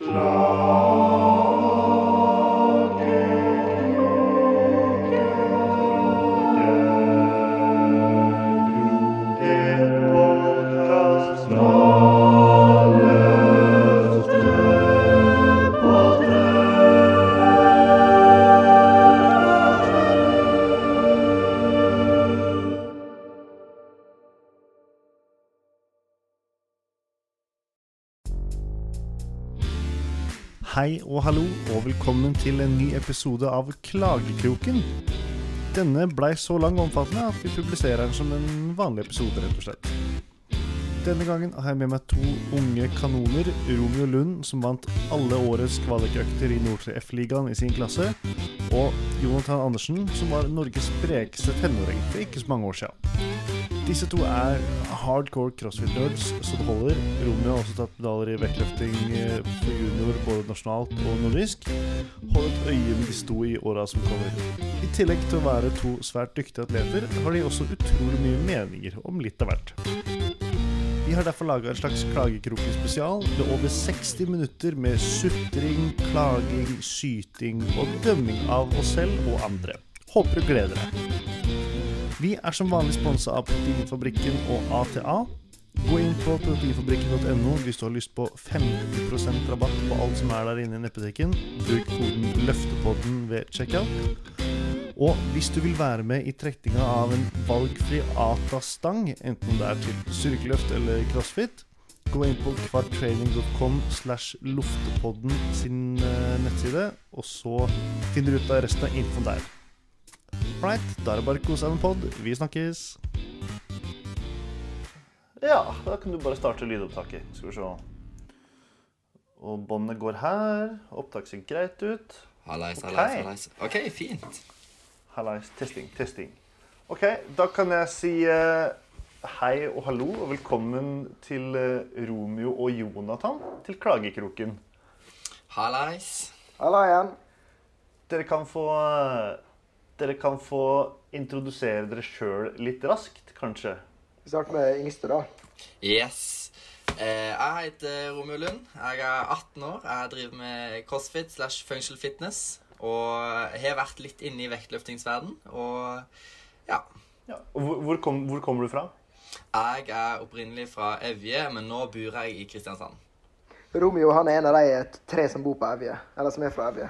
Hei til en ny episode av Klagekroken. Denne blei så lang og omfattende at vi publiserer den som en vanlig episode, rett og slett. Denne gangen har jeg med meg to unge kanoner, Romeo Lund, som vant alle årets kvalikøkter i Nord3 F-ligaen i sin klasse, og Jonathan Andersen, som var Norges sprekeste tenåring for ikke så mange år siden. Disse to er hardcore crossfit-nerds så det holder. Romeo har også tatt medaljer i vektløfting eh, for junior både nasjonalt og nordisk. Hold et øye med disse to i åra som kommer. I tillegg til å være to svært dyktige atleter, har de også utrolig mye meninger om litt av hvert. Vi har derfor laga en slags Klagekroken-spesial med over 60 minutter med sutring, klaging, syting og dømming av oss selv og andre. Håper du gleder deg. Vi er som vanlig sponsa av Proteinfabrikken og ATA. Gå inn på proteinfabrikken.no hvis du har lyst på 50% rabatt på alt som er der inne i nettbutikken. Bruk koden 'løftepodden' ved checkout. Og hvis du vil være med i trekninga av en valgfri ATA-stang, enten det er til styrkeløft eller crossfit, gå inn på kvarttraining.com slash loftepodden sin eh, nettside, og så finner du ut av resten av infoen der. Right, da er det bare å kose seg med pod. Vi snakkes. Ja, da kan du bare starte lydopptaket. Skal vi se. Og båndet går her. Opptak ser greit ut. Hallais, hallais, hallais. OK, fint. Hallais. Testing, testing. OK, da kan jeg si eh, hei og hallo, og velkommen til eh, Romeo og Jonathan til Klagekroken. Hallais. Halla igjen. Dere kan få eh, Dere kan få introdusere dere sjøl litt raskt, kanskje. Vi starter med yngste, da. Yes. Eh, jeg heter Romeo Lund. Jeg er 18 år. Jeg driver med crossfit slash functional fitness. Og har vært litt inne i vektløftingsverden. Og ja. Ja. Og hvor, hvor, kom, hvor kommer du fra? Jeg er opprinnelig fra Evje, men nå bor jeg i Kristiansand. Romeo han er en av de tre som bor på Evje. Eller som er fra Evje.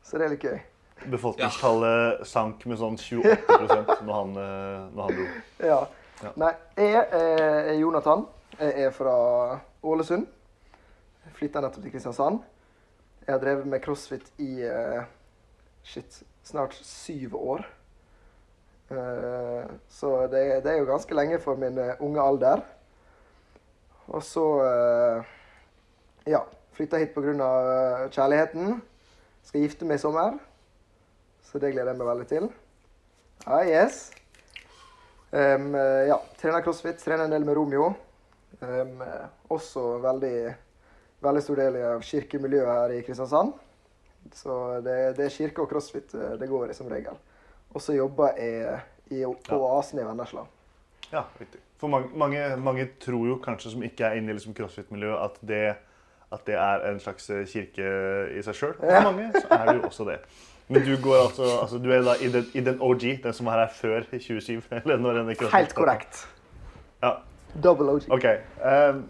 Så det er litt gøy. Befolkningstallet sank med sånn 28% når han, eh, når han dro. Ja. Ja. Nei, jeg er Jonathan. Jeg er fra Ålesund. Flytta nettopp til Kristiansand. Jeg har drevet med crossfit i eh, shit, snart syv år. Eh, så det, det er jo ganske lenge for min eh, unge alder. Og så eh, ja, flytta hit pga. Kjærligheten. Skal gifte meg i sommer. Så det gleder jeg meg veldig til. Ah, yes. Um, ja, trener crossfit, trener en del med Romeo. Um, også veldig, veldig stor del av kirkemiljøet her i Kristiansand. Så det, det er kirke og crossfit eh, det går i som regel. Og så jobber jeg i, på Oasen i Vennesla. Ja, riktig. For mange, mange, mange tror jo kanskje, som ikke er inne i liksom crossfit-miljøet, at det, at det er en slags kirke i seg sjøl. For mange så er det jo også det. Men du går altså, altså du er da i den, i den OG, den som var her før 27? Eller når denne crossfit Helt korrekt. Ja, Double OG. OK. ehm,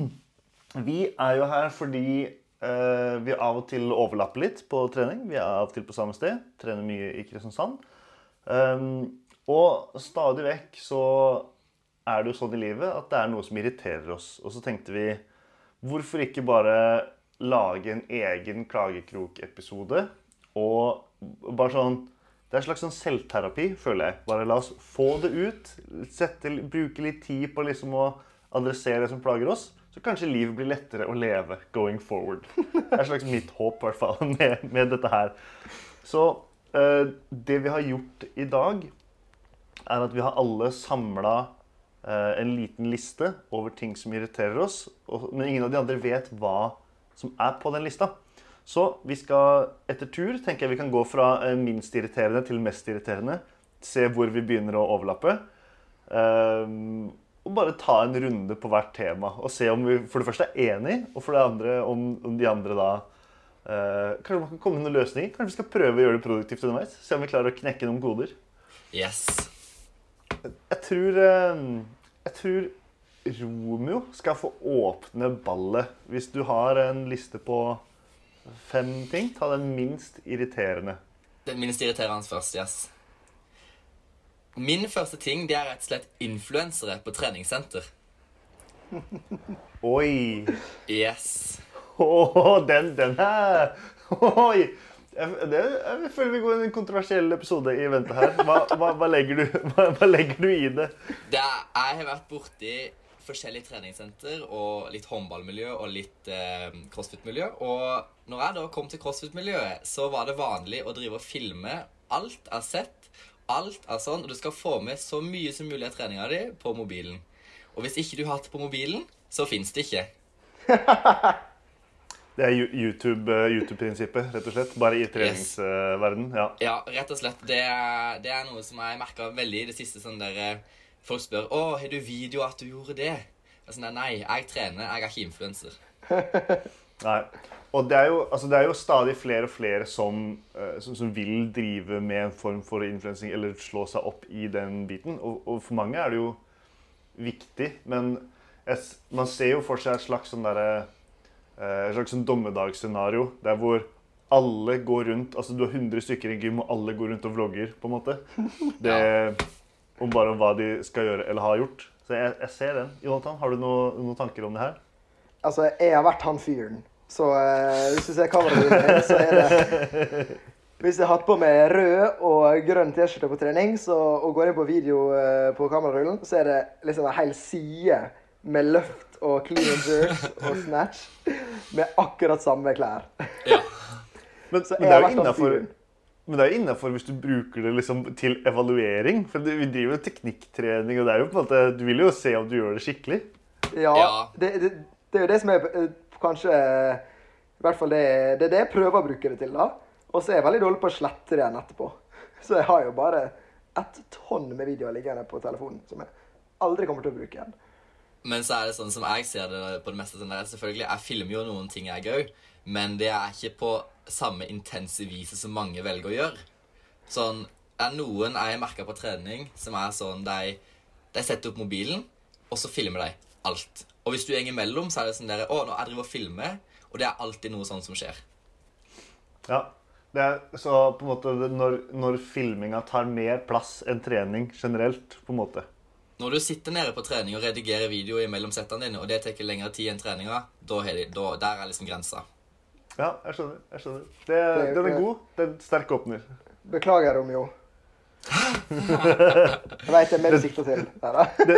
vi er jo her fordi uh, vi av og til overlapper litt på trening. Vi er av og til på samme sted. Trener mye i Kristiansand. Um, og stadig vekk så er det jo sånn i livet at det er noe som irriterer oss. Og så tenkte vi hvorfor ikke bare lage en egen klagekrok-episode? Og bare sånn Det er en slags sånn selvterapi, føler jeg. Bare la oss få det ut. Sette, bruke litt tid på liksom å adressere det som plager oss. Så kanskje livet blir lettere å leve going forward. Det er slags mitt håp i hvert fall, med, med dette her. Så eh, det vi har gjort i dag, er at vi har alle samla en liten liste over ting som irriterer oss. Og, men ingen av de andre vet hva som er på den lista. Så vi skal etter tur tenker jeg vi kan gå fra eh, minst irriterende til mest irriterende. Se hvor vi begynner å overlappe. Um, og bare ta en runde på hvert tema. Og se om vi for det første er enige, og for det andre om, om de andre da uh, Kanskje man kan komme med noen løsninger? Kanskje vi skal prøve å gjøre det produktivt underveis? Se om vi klarer å knekke noen koder. Yes. Jeg tror, jeg tror Romeo skal få åpne ballet. Hvis du har en liste på fem ting, ta den minst irriterende. Den minst irriterende først, yes. Min første ting det er rett og slett influensere på treningssenter. Oi! Yes. Åh, den, den er Oi! Jeg, det, jeg føler vi går i en kontroversiell episode i vente her. Hva, hva, hva, legger, du, hva legger du i det? det er, jeg har vært borti forskjellige treningssenter og litt håndballmiljø og litt eh, crossfit-miljø. Og når jeg da kom til crossfit-miljøet, så var det vanlig å drive og filme alt jeg har sett. Alt er sånn, og du skal få med så mye som mulig av treninga di på mobilen. Og hvis ikke du har det på mobilen, så fins det ikke. Det er YouTube-prinsippet, YouTube rett og slett. Bare i treningsverden. Ja. ja, rett og slett. Det er, det er noe som jeg merka veldig i det siste. sånn der eh, Folk spør å, har du video at du gjorde det. Jeg sånn, Nei, jeg trener. Jeg er ikke influenser. Nei. Og det er, jo, altså det er jo stadig flere og flere som, uh, som, som, vil drive med en form for influensing eller slå seg opp i den biten. Og, og for mange er det jo viktig. Men jeg, man ser jo for seg et slags sånn derre uh, et slags sånn dommedagsscenario der hvor alle går rundt Altså du har 100 stykker i gym, og alle går rundt og vlogger, på en måte. Det, om bare hva de skal gjøre eller har gjort. Så jeg, jeg ser den. Jonathan, har du noe, noen tanker om det her? Altså, jeg har vært han fyren. Så eh, hvis du ser kameraet så er det Hvis jeg har hatt på meg rød og grønn T-skjorte på trening så, og går inn på video eh, på kamerarullen, så er det liksom en hel side med løft og clean and jerk og snatch med akkurat samme klær. Ja. Men, men det er jo innafor men det er jo innafor hvis du bruker det liksom til evaluering. For vi driver jo teknikktrening, og det er jo på en måte, du vil jo se om du gjør det skikkelig. Ja, Ja. Det, det, det er jo det som er kanskje I hvert fall det, det er det jeg prøver å bruke det til. da. Og så er jeg veldig dårlig på å slette det igjen etterpå. Så jeg har jo bare et tonn med videoer liggende på telefonen som jeg aldri kommer til å bruke igjen. Men så er det sånn som jeg ser det på det meste sånn Selvfølgelig, jeg filmer jo noen ting jeg òg, men det er ikke på samme intense viset som mange velger å gjøre. Sånn, det er noen jeg merker på trening som er sånn de, de setter opp mobilen, og så filmer de alt. Og hvis du går imellom, så er det sånn der, å, nå jeg driver og filmer, og det er alltid noe sånt som skjer. Ja. Det er, så på en måte når, når filminga tar mer plass enn trening generelt, på en måte. Når du sitter nede på trening og redigerer video imellom settene dine, og det tar lengre tid enn treninga, da, er det da der er liksom grensa. Ja, jeg skjønner. jeg skjønner. Det, den er god. Det er en sterk åpner. Beklager, Romeo. Jeg veit det er mer sikter til. Neida. Det,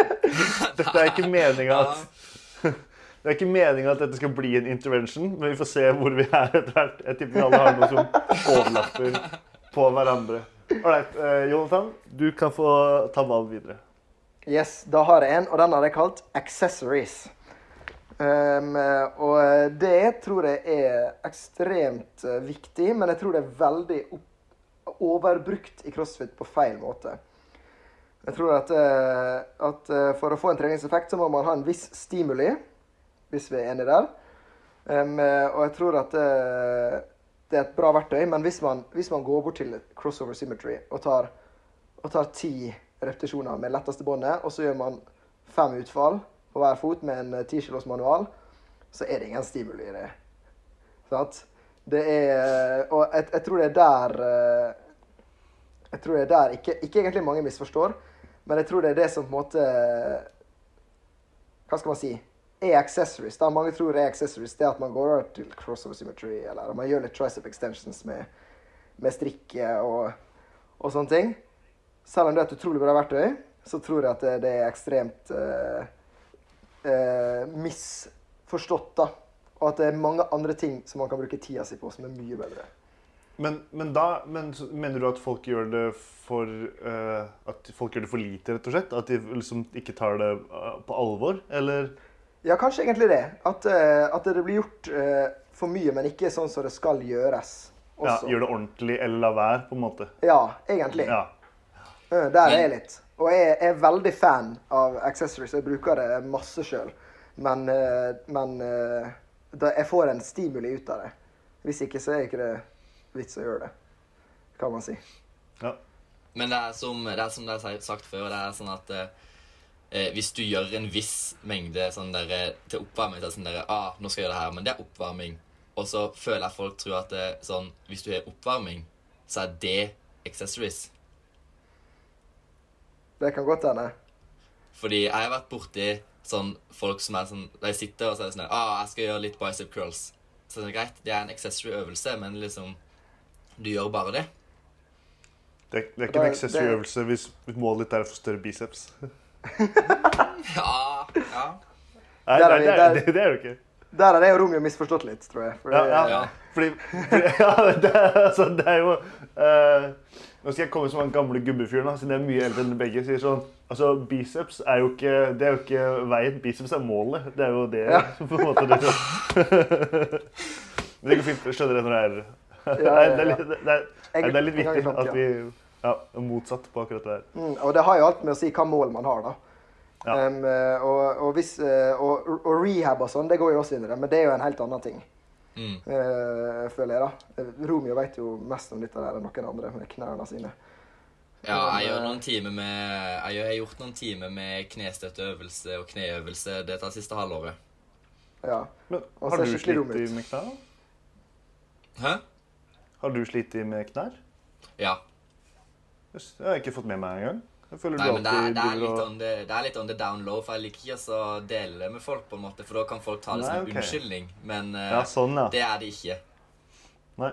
dette er ikke meninga at Det er ikke meninga at dette skal bli en intervention, men vi får se hvor vi er etter hvert. Jeg tipper vi alle har noe som overlapper på hverandre. Ålreit, uh, Jonathan, du kan få ta ballen videre. Yes, da har jeg en, og den har jeg kalt Accessories. Um, og det tror jeg er ekstremt uh, viktig, men jeg tror det er veldig overbrukt i crossfit på feil måte. Jeg tror at, uh, at uh, for å få en treningseffekt så må man ha en viss stimuli, hvis vi er enige der. Um, og jeg tror at det er et bra verktøy, men hvis man, hvis man går bort til crossover symmetry og tar, og tar ti repetisjoner med letteste båndet, og så gjør man fem utfall på hver fot med en 10 kilos manual, så er det ingen stimuli i det. Sant? Det er Og jeg, jeg, tror det er der Jeg tror det er der ikke, ikke egentlig mange misforstår, men jeg tror det er det som på en måte Hva skal man si? Er accessories. da Mange tror er accessories det at man går over til crossover symmetry, eller man gjør litt tricep extensions med, med strikke og, og, sånne ting. Selv om det er et utrolig bra verktøy, så tror jeg at det, det er ekstremt uh, uh, misforstått. da. Og at det er mange andre ting som man kan bruke tida si på, som er mye bedre. Men, men da men, mener du at folk gjør det for uh, At folk gjør det for lite, rett og slett? At de liksom ikke tar det på alvor, eller? Ja, kanskje egentlig det. At, at det blir gjort for mye, men ikke sånn som det skal gjøres. Ja, Gjør det ordentlig eller la være, på en måte. Ja, egentlig. Ja. Der er jeg litt. Og jeg er veldig fan av accessories. Jeg bruker det masse sjøl. Men, eh, men eh, jeg får en stimuli ut av det. Hvis ikke, så er ikke det vits å gjøre det, kan man si. Ja. Men det er som det er, som det er sagt før, det er sånn at eh, eh, hvis du gjør en viss mengde sånn der, eh, til oppvarming så er det sånn der, ah, nå skal jeg gjøre det her, men det er oppvarming. Og så føler jeg folk tror at det, er sånn, hvis du har oppvarming, så er det accessories. Det kan godt hende. Fordi jeg har vært borti sånn folk som er sånn De sitter og så er sånn ah, 'Jeg skal gjøre litt bicep curls.' Så det er greit, det er en accessory-øvelse, men liksom Du gjør bare det. Det, er- det er ikke en Det- det- hvis hvis målet ditt er å få større biceps. Ja, ja. Nei, nei, nei, det, er, det, er det ikke. Der har jeg og Romeo misforstått litt, tror jeg. Fordi, Ja, det- ja. Ja. Fordi, fordi ja, det, altså, det er jo uh, Nå skal jeg komme som han gamle gubbefyren, siden jeg er mye eldre enn begge. sier sånn, altså Biceps er jo ikke det er jo ikke veien. Biceps er målet. Det er jo det Ja. på en måte det, det går fint. Jeg skjønner det når det er Ja, ja, det, er litt, det, er, det er viktig at vi ja, er motsatt på akkurat det der. Mm, og det har jo alt med å si hva mål man har, da. Ja. Um, og, og, hvis, eh, og, og rehab og sånn, det går jo også inn i det, men det er jo en helt annen ting. Mm. Uh, føler jeg, da. Romeo vet jo mest om dette der enn noen andre med knærne sine. Ja, jeg gjør noen timer med Jeg har gjort noen timer med knestøtteøvelse og kneøvelse dette siste halvåret. Ja. Men har du slitt med knærne? Hæ? Har du slitt med knær? Ja. Yes, Det har jeg ikke fått med meg engang. Føler Nei, men det er, det, er litt og det er litt on down low, for jeg liker ikke å dele det med folk, på en måte, for da kan folk ta det som en okay. unnskyldning. Men uh, Ja, sånn, ja. det er det ikke. Nei.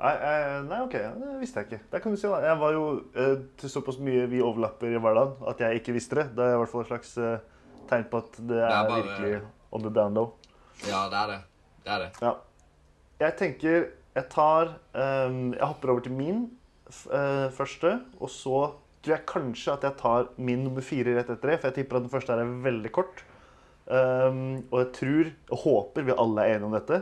Nei, eh, nei, OK. Det visste jeg ikke. Der kan du si da. Jeg var jo eh, til såpass mye vi overlapper i hverdagen at jeg ikke visste det. Det er i hvert fall et slags tegn på at det er, er bare- virkelig on the down low. Ja, det er det. Det er det. Ja. Jeg tenker Jeg tar ehm, Jeg hopper over til min eh, første, og så tror jeg kanskje at jeg tar min nummer fire rett etter det, for jeg tipper at den første er veldig kort. Um, og jeg tror og håper vi alle er enige om dette.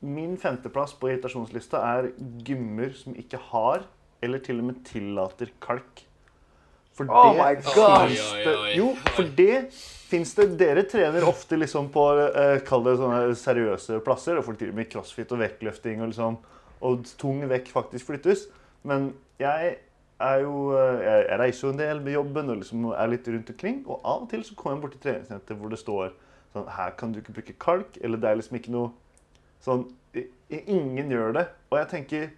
Min femteplass på irritasjonslista er gymmer som ikke har, eller til og med tillater kalk. For Oh det my finnes det- Jo, for det fins det Dere trener ofte liksom på eh, Kall det sånne seriøse plasser. Og folk driver med crossfit og vektløfting, og, liksom, og tung vekk faktisk flyttes. Men jeg er jo eh, Jeg, jeg reiser jo en del med jobben og liksom er litt rundt omkring. Og av og til så kommer jeg bort til treningssenter hvor det står sånn Her kan du ikke bruke kalk. Eller det er liksom ikke noe sånn Ingen gjør det. Og jeg tenker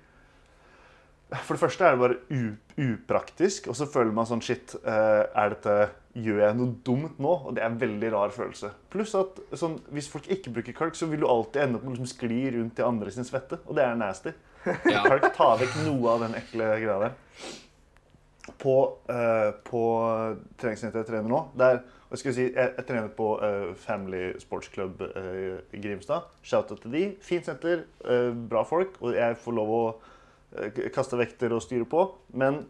for det første er det bare upraktisk, og så føler man sånn Shit, eh, er dette, gjør jeg noe dumt nå? Og det er en veldig rar følelse. Pluss at sånn, hvis folk ikke bruker kalk, så vil du alltid ende opp med å liksom skli rundt i andre sin svette. Og det er nasty. Ja. Kalk tar vekk noe av den ekle greia der. På, uh, på treningssenteret jeg trener nå der, jeg, si, jeg, jeg trener på uh, Family Sports Club uh, i Grimstad. Shout-out til de. Fint senter, bra folk, og jeg får lov å eh, kaste vekter og styre på. Men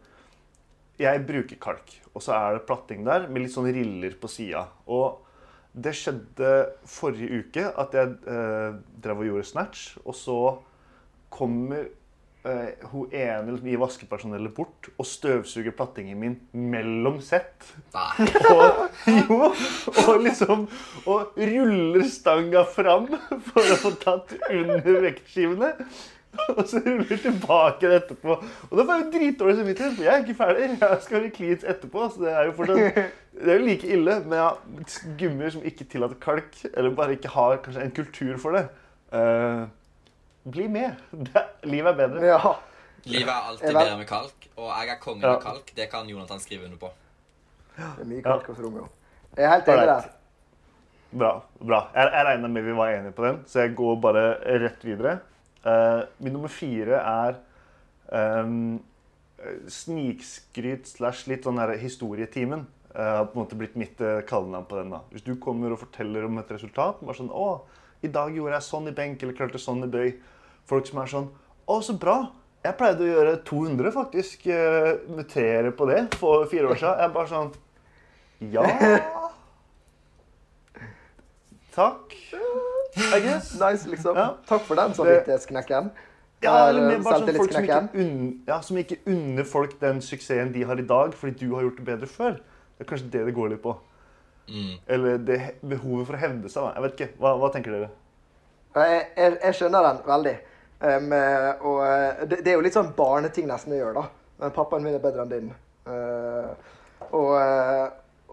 jeg bruker kalk, og så er det platting der med litt sånn riller på sida. Og det skjedde forrige uke at jeg eh, drev og gjorde snatch, og så kommer eh, hun ene liksom, i vaskepersonellet bort og støvsuger plattingen min mellom sett. Og, jo, og liksom Og ruller stanga fram for å få tatt under vektskivene. Og så ruller tilbake det etterpå. Og da får jeg jo dritdårlig samvittighet, for jeg er ikke ferdig. Jeg skal bli cleans etterpå. Så det er jo fortsatt Det er jo like ille med ja, gummier som ikke tillater kalk, eller bare ikke har kanskje en kultur for det. uh, bli med. Det, livet er bedre. Ja. Livet er alltid bedre med kalk, og jeg er kongen Ja. med kalk. Det kan Jonathan skrive under på. Det er mye kalk hos Romeo. Jeg er helt enig der. Bra. bra. Jeg, jeg regner med vi var enige på den, så jeg går bare rett videre. Eh, min nummer fire er um, snikskryt slash litt sånn her historietimen. Uh, har på en måte blitt mitt uh, kallenavn på den. da. Hvis du kommer og forteller om et resultat, bare sånn 'Å, i dag gjorde jeg sånn i benk, eller klarte sånn i bøy.' Folk som er sånn 'Å, så bra. Jeg pleide å gjøre 200, faktisk. Uh, mutere på det for fire år siden.' Jeg er bare sånn Ja Takk. I. Nice, liksom. Ja. Takk for den samvittighetsknekken. Ja, eller mer bare sånn folk som ikke, unner, ja, som ikke unner folk den suksessen de har i dag, fordi du har gjort det bedre før. Det er kanskje det det går litt på. Mm. Eller det behovet for å hevde seg. Da. Jeg vet ikke. Hva, hva tenker dere? Jeg, jeg, jeg skjønner den veldig. Um, eh, og eh, det, det er jo litt sånn barneting nesten å gjøre, da. Men pappaen min er bedre enn din. Uh, og eh,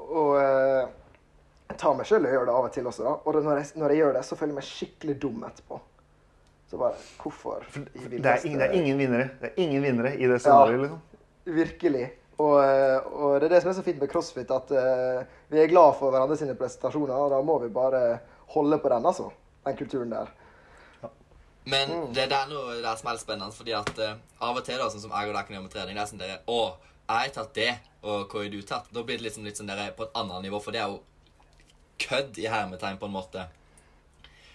og eh, tar meg sjøl i å gjøre det av og til også, da. Og det, når, jeg, når jeg gjør det, så føler jeg meg skikkelig dum etterpå. Så bare Hvorfor? Det er, ingen, det er ingen vinnere Det er ingen vinnere i det scenarioet. liksom. Virkelig. Og, eh, og det er det som er så fint med crossfit, at uh, vi er glad for hverandre sine prestasjoner, og da må vi bare holde på den, altså. Den kulturen der. Men Mm. det, det er noe der som er litt spennende, fordi at uh, av og til, da, sånn som jeg og deg kan gjøre med trening, det er sånn dere Å, jeg har tatt det, og hva har du tatt? Da blir det liksom litt sånn dere på et annet nivå, for det er jo kødd i hermetegn, på en måte.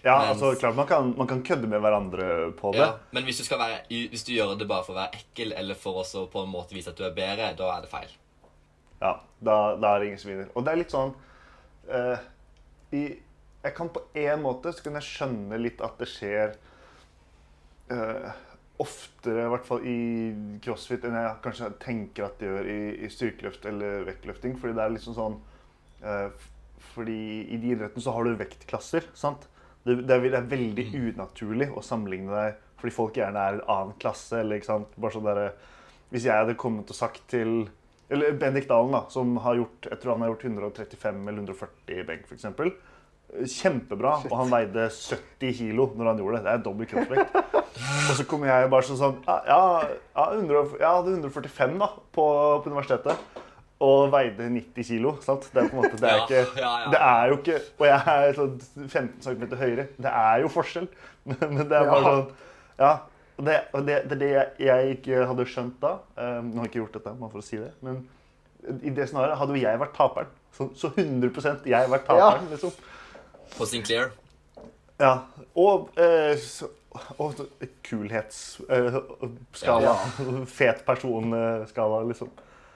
Ja, Mens- altså, klart man kan, man kan kødde med hverandre på det. Ja, men hvis du, skal være, hvis du gjør det bare for å være ekkel, eller for også på en måte vise at du er bedre, da er det feil. Ja, da, da er det ingen som vinner. Og det er litt sånn uh, i, Jeg kan på en måte så kunne jeg skjønne litt at det skjer uh, oftere, i hvert fall i crossfit, enn jeg kanskje tenker at det gjør i, i styrkeløft eller vektløfting. Fordi det er liksom sånn f- Fordi i de idrettene så har du vektklasser, sant? Det, det, er, det er veldig unaturlig å sammenligne deg fordi folk gjerne er i en annen klasse. eller ikke sant? Bare sånn der, Hvis jeg hadde kommet og sagt til eller Bendik Dalen, da, som har gjort jeg tror han har gjort 135 eller 140 i benk, f.eks. Kjempebra. Og han veide 70 kilo når han gjorde det. Det er dobbel kroppsvekt. Og så kommer jeg bare sånn sånn Ja, ja, 100, jeg hadde 145 da, på, på universitetet. Og veide 90 kilo. sant? Det er på en måte, det er Ja, ikke ja, ja. Det er jo ikke Og jeg er sånn 15 cm høyere. Det er jo forskjell. Men, men det er bare Ja. sånn Ja. Det, og det, det er det jeg, jeg ikke hadde skjønt da. Um, nå har jeg ikke gjort dette, bare for å si det. Men i det scenarioet hadde jo jeg vært taperen. Så, så 100 jeg vært taperen, liksom. På Sinclair. Ja. Og, uh, så- og kulhetsskala. Ja. Fet person-skala, liksom.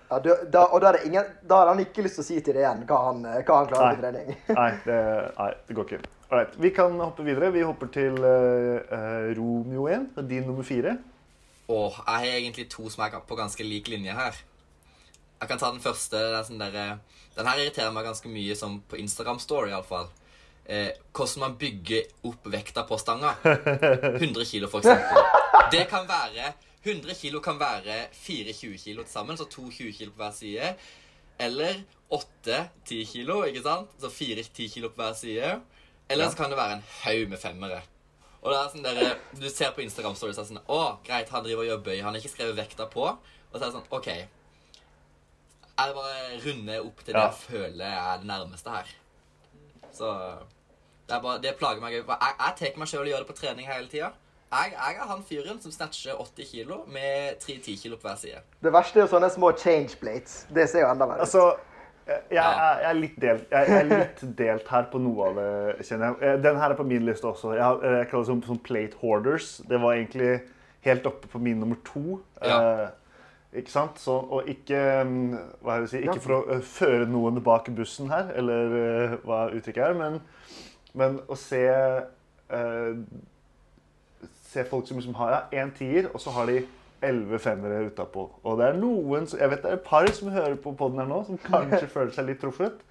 Ja, du, da, og da, er ingen, da har han ikke lyst til å si til deg igjen hva han, hva han klarer på trening. Nei, det, nei, det går ikke. Alright, Vi kan hoppe videre. Vi hopper til eh, Romeo 1. Din nummer fire. Åh, jeg har egentlig to som er på ganske lik linje her. Jeg kan ta den første. Det er sånn der, eh, den her irriterer meg ganske mye, som på Instagram Story iallfall. Eh, hvordan man bygger opp vekta på stanga. 100 kilo, for eksempel. Det kan være 100 kilo kan være 4 20 kilo til sammen, så 2 20 kilo på hver side. Eller 8 10 kilo, ikke sant? Så 4 10 kilo på hver side. Eller så kan det være en haug med femmere. Og det er sånn der, Du ser på Instagram stories og er sånn Å, greit, han driver og gjør bøy. Han har ikke skrevet vekta på. Og så er det sånn OK. Jeg bare runder opp til det jeg føler er det nærmeste her. Så det, er bare, det plager meg. Jeg, jeg tar meg sjøl og gjør det på trening hele tida. Jeg, jeg er han fyren som snatcher 80 kilo med 3-10 kilo på hver side. Det verste er jo sånne små change plates. Det ser jo enda verre ut. Altså, jeg, jeg, er- jeg, er litt delt, jeg er litt delt her på noe av det, kjenner jeg. Eh, Den her er på min liste også. Jeg, jeg kaller det som, som plate hoarders. Det var egentlig helt oppe på min nummer to. Ja. Eh, ikke sant? Så, og ikke, mm, hva skal jeg si, ikke for å eh, føre noen bak bussen her, eller eh, hva uttrykket er, men, men å se eh, se folk som liksom har ja, én tier, og så har de elleve femmere utapå. Og det er noen Jeg vet det er et par som hører på podden her nå, som kanskje føler seg litt truffet.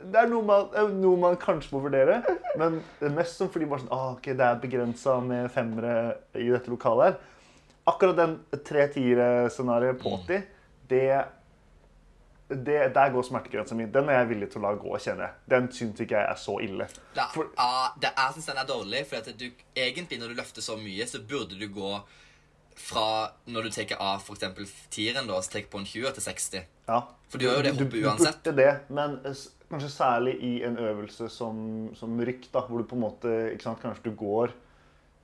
Det er noe man, noe man kanskje må vurdere, men det er mest som fordi bare sånn, ah, okay, det er begrensa med femmere i dette lokalet her. Akkurat den tre-tiere-scenarioet på 80, det, det Der går smertegrensa mi. Den er jeg villig til å la gå, kjenner jeg. Den syns ikke jeg er så ille. Da, For- ja, det jeg syns den er dårlig, for du, egentlig når du løfter så mye, så burde du gå fra når du tar av f.eks. tieren, da, så tar på en 20 til 60. Ja. For du gjør jo det hoppet uansett. du burde det, men kanskje særlig i en øvelse som, som rykk, da, hvor du på en måte ikke sant, Kanskje du går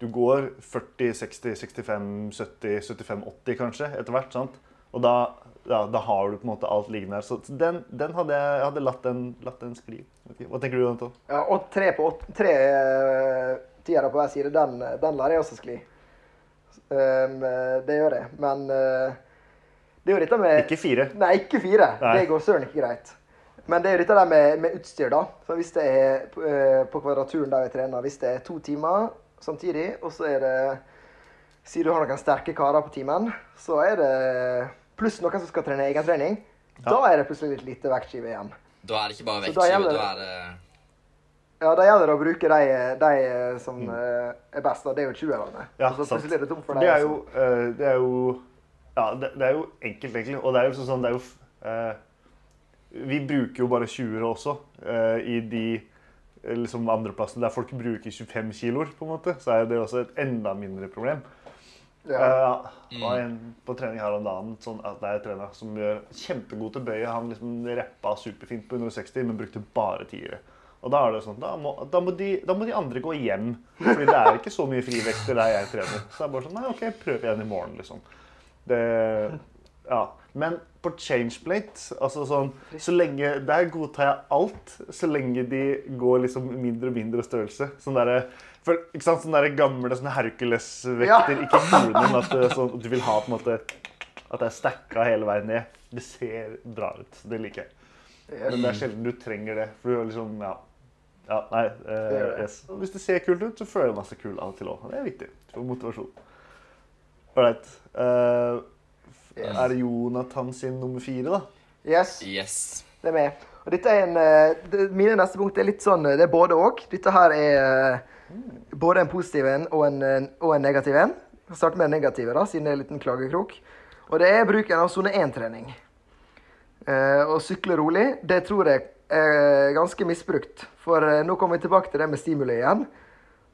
du går 40, 60, 65, 70, 75, 80 kanskje etter hvert. sant? Og da, ja, da har du på en måte alt liggende der. Så den, den hadde jeg, jeg hadde latt den, latt den skli. Hva tenker du, Anton? Ja, og tre på tre uh, tiere på hver side, den, den lar jeg også skli. Um, det gjør jeg. Men uh, det er jo dette med Ikke fire. Nei, ikke fire. Nei. Det går søren ikke greit. Men det er jo dette der med, med utstyr, da. Så hvis det er uh, på kvadraturen der vi trener, hvis det er to timer samtidig, og så er det Sier du har noen sterke karer på teamen, så er det pluss noen som skal trene egen trening, ja. Da er det plutselig litt lite vektskive igjen. Da er det ikke bare vektskive, gjelder da er det Ja, da gjelder det å bruke de, de som mm. er best, da. Det er jo 20-erne. Ja, så sant. plutselig er det tomt for Det er jo, uh, det er jo Ja, det, det er jo enkelt, egentlig. Og det er jo sånn, det er jo uh, Vi bruker jo bare 20-ere også uh, i de eh, liksom andreplassene der folk bruker 25 kiloer, på en måte. Så er det også et enda mindre problem. Ja. Eh, og en på trening her om dagen sånn at det er trener som gjør kjempegod til bøye. Han liksom rappa superfint på 160, men brukte bare tiere. Og da er det sånn, da må, da, må de, da må de andre gå hjem. Fordi det er ikke så mye frivekter der jeg trener. Så det er bare sånn Nei, OK, prøv igjen i morgen, liksom. Det Ja. Men på changeplate, altså sånn Så lenge Der godtar jeg alt, så lenge de går liksom mindre og mindre størrelse. Sånn derre for, ikke sant, Sånne der gamle sånne Hercules-vekter. Ikke men at, sånn, at du vil ha på en måte At det er stacka hele veien ned. Det ser bra ut. Det liker jeg. Men det er sjelden du trenger det. For du er liksom Ja. ja nei. eh, yes. Hvis det ser kult ut, så føler jeg masse kul av og til òg. Det er viktig for motivasjon. Ålreit. Uh, Er det Jonathan sin nummer fire, da? Yes, Yes. det er med. Og dette er en eh, det, Mine neste punkt er litt sånn eh, Det er både og. Dette her er eh, både en positiv en og en, eh, og en negativ en. Jeg starter med den negative, da, siden det er en liten klagekrok. Og det er bruken av sone 1-trening. Eh, å sykle rolig, det tror jeg er ganske misbrukt. For eh, nå kommer vi tilbake til det med stimuli igjen.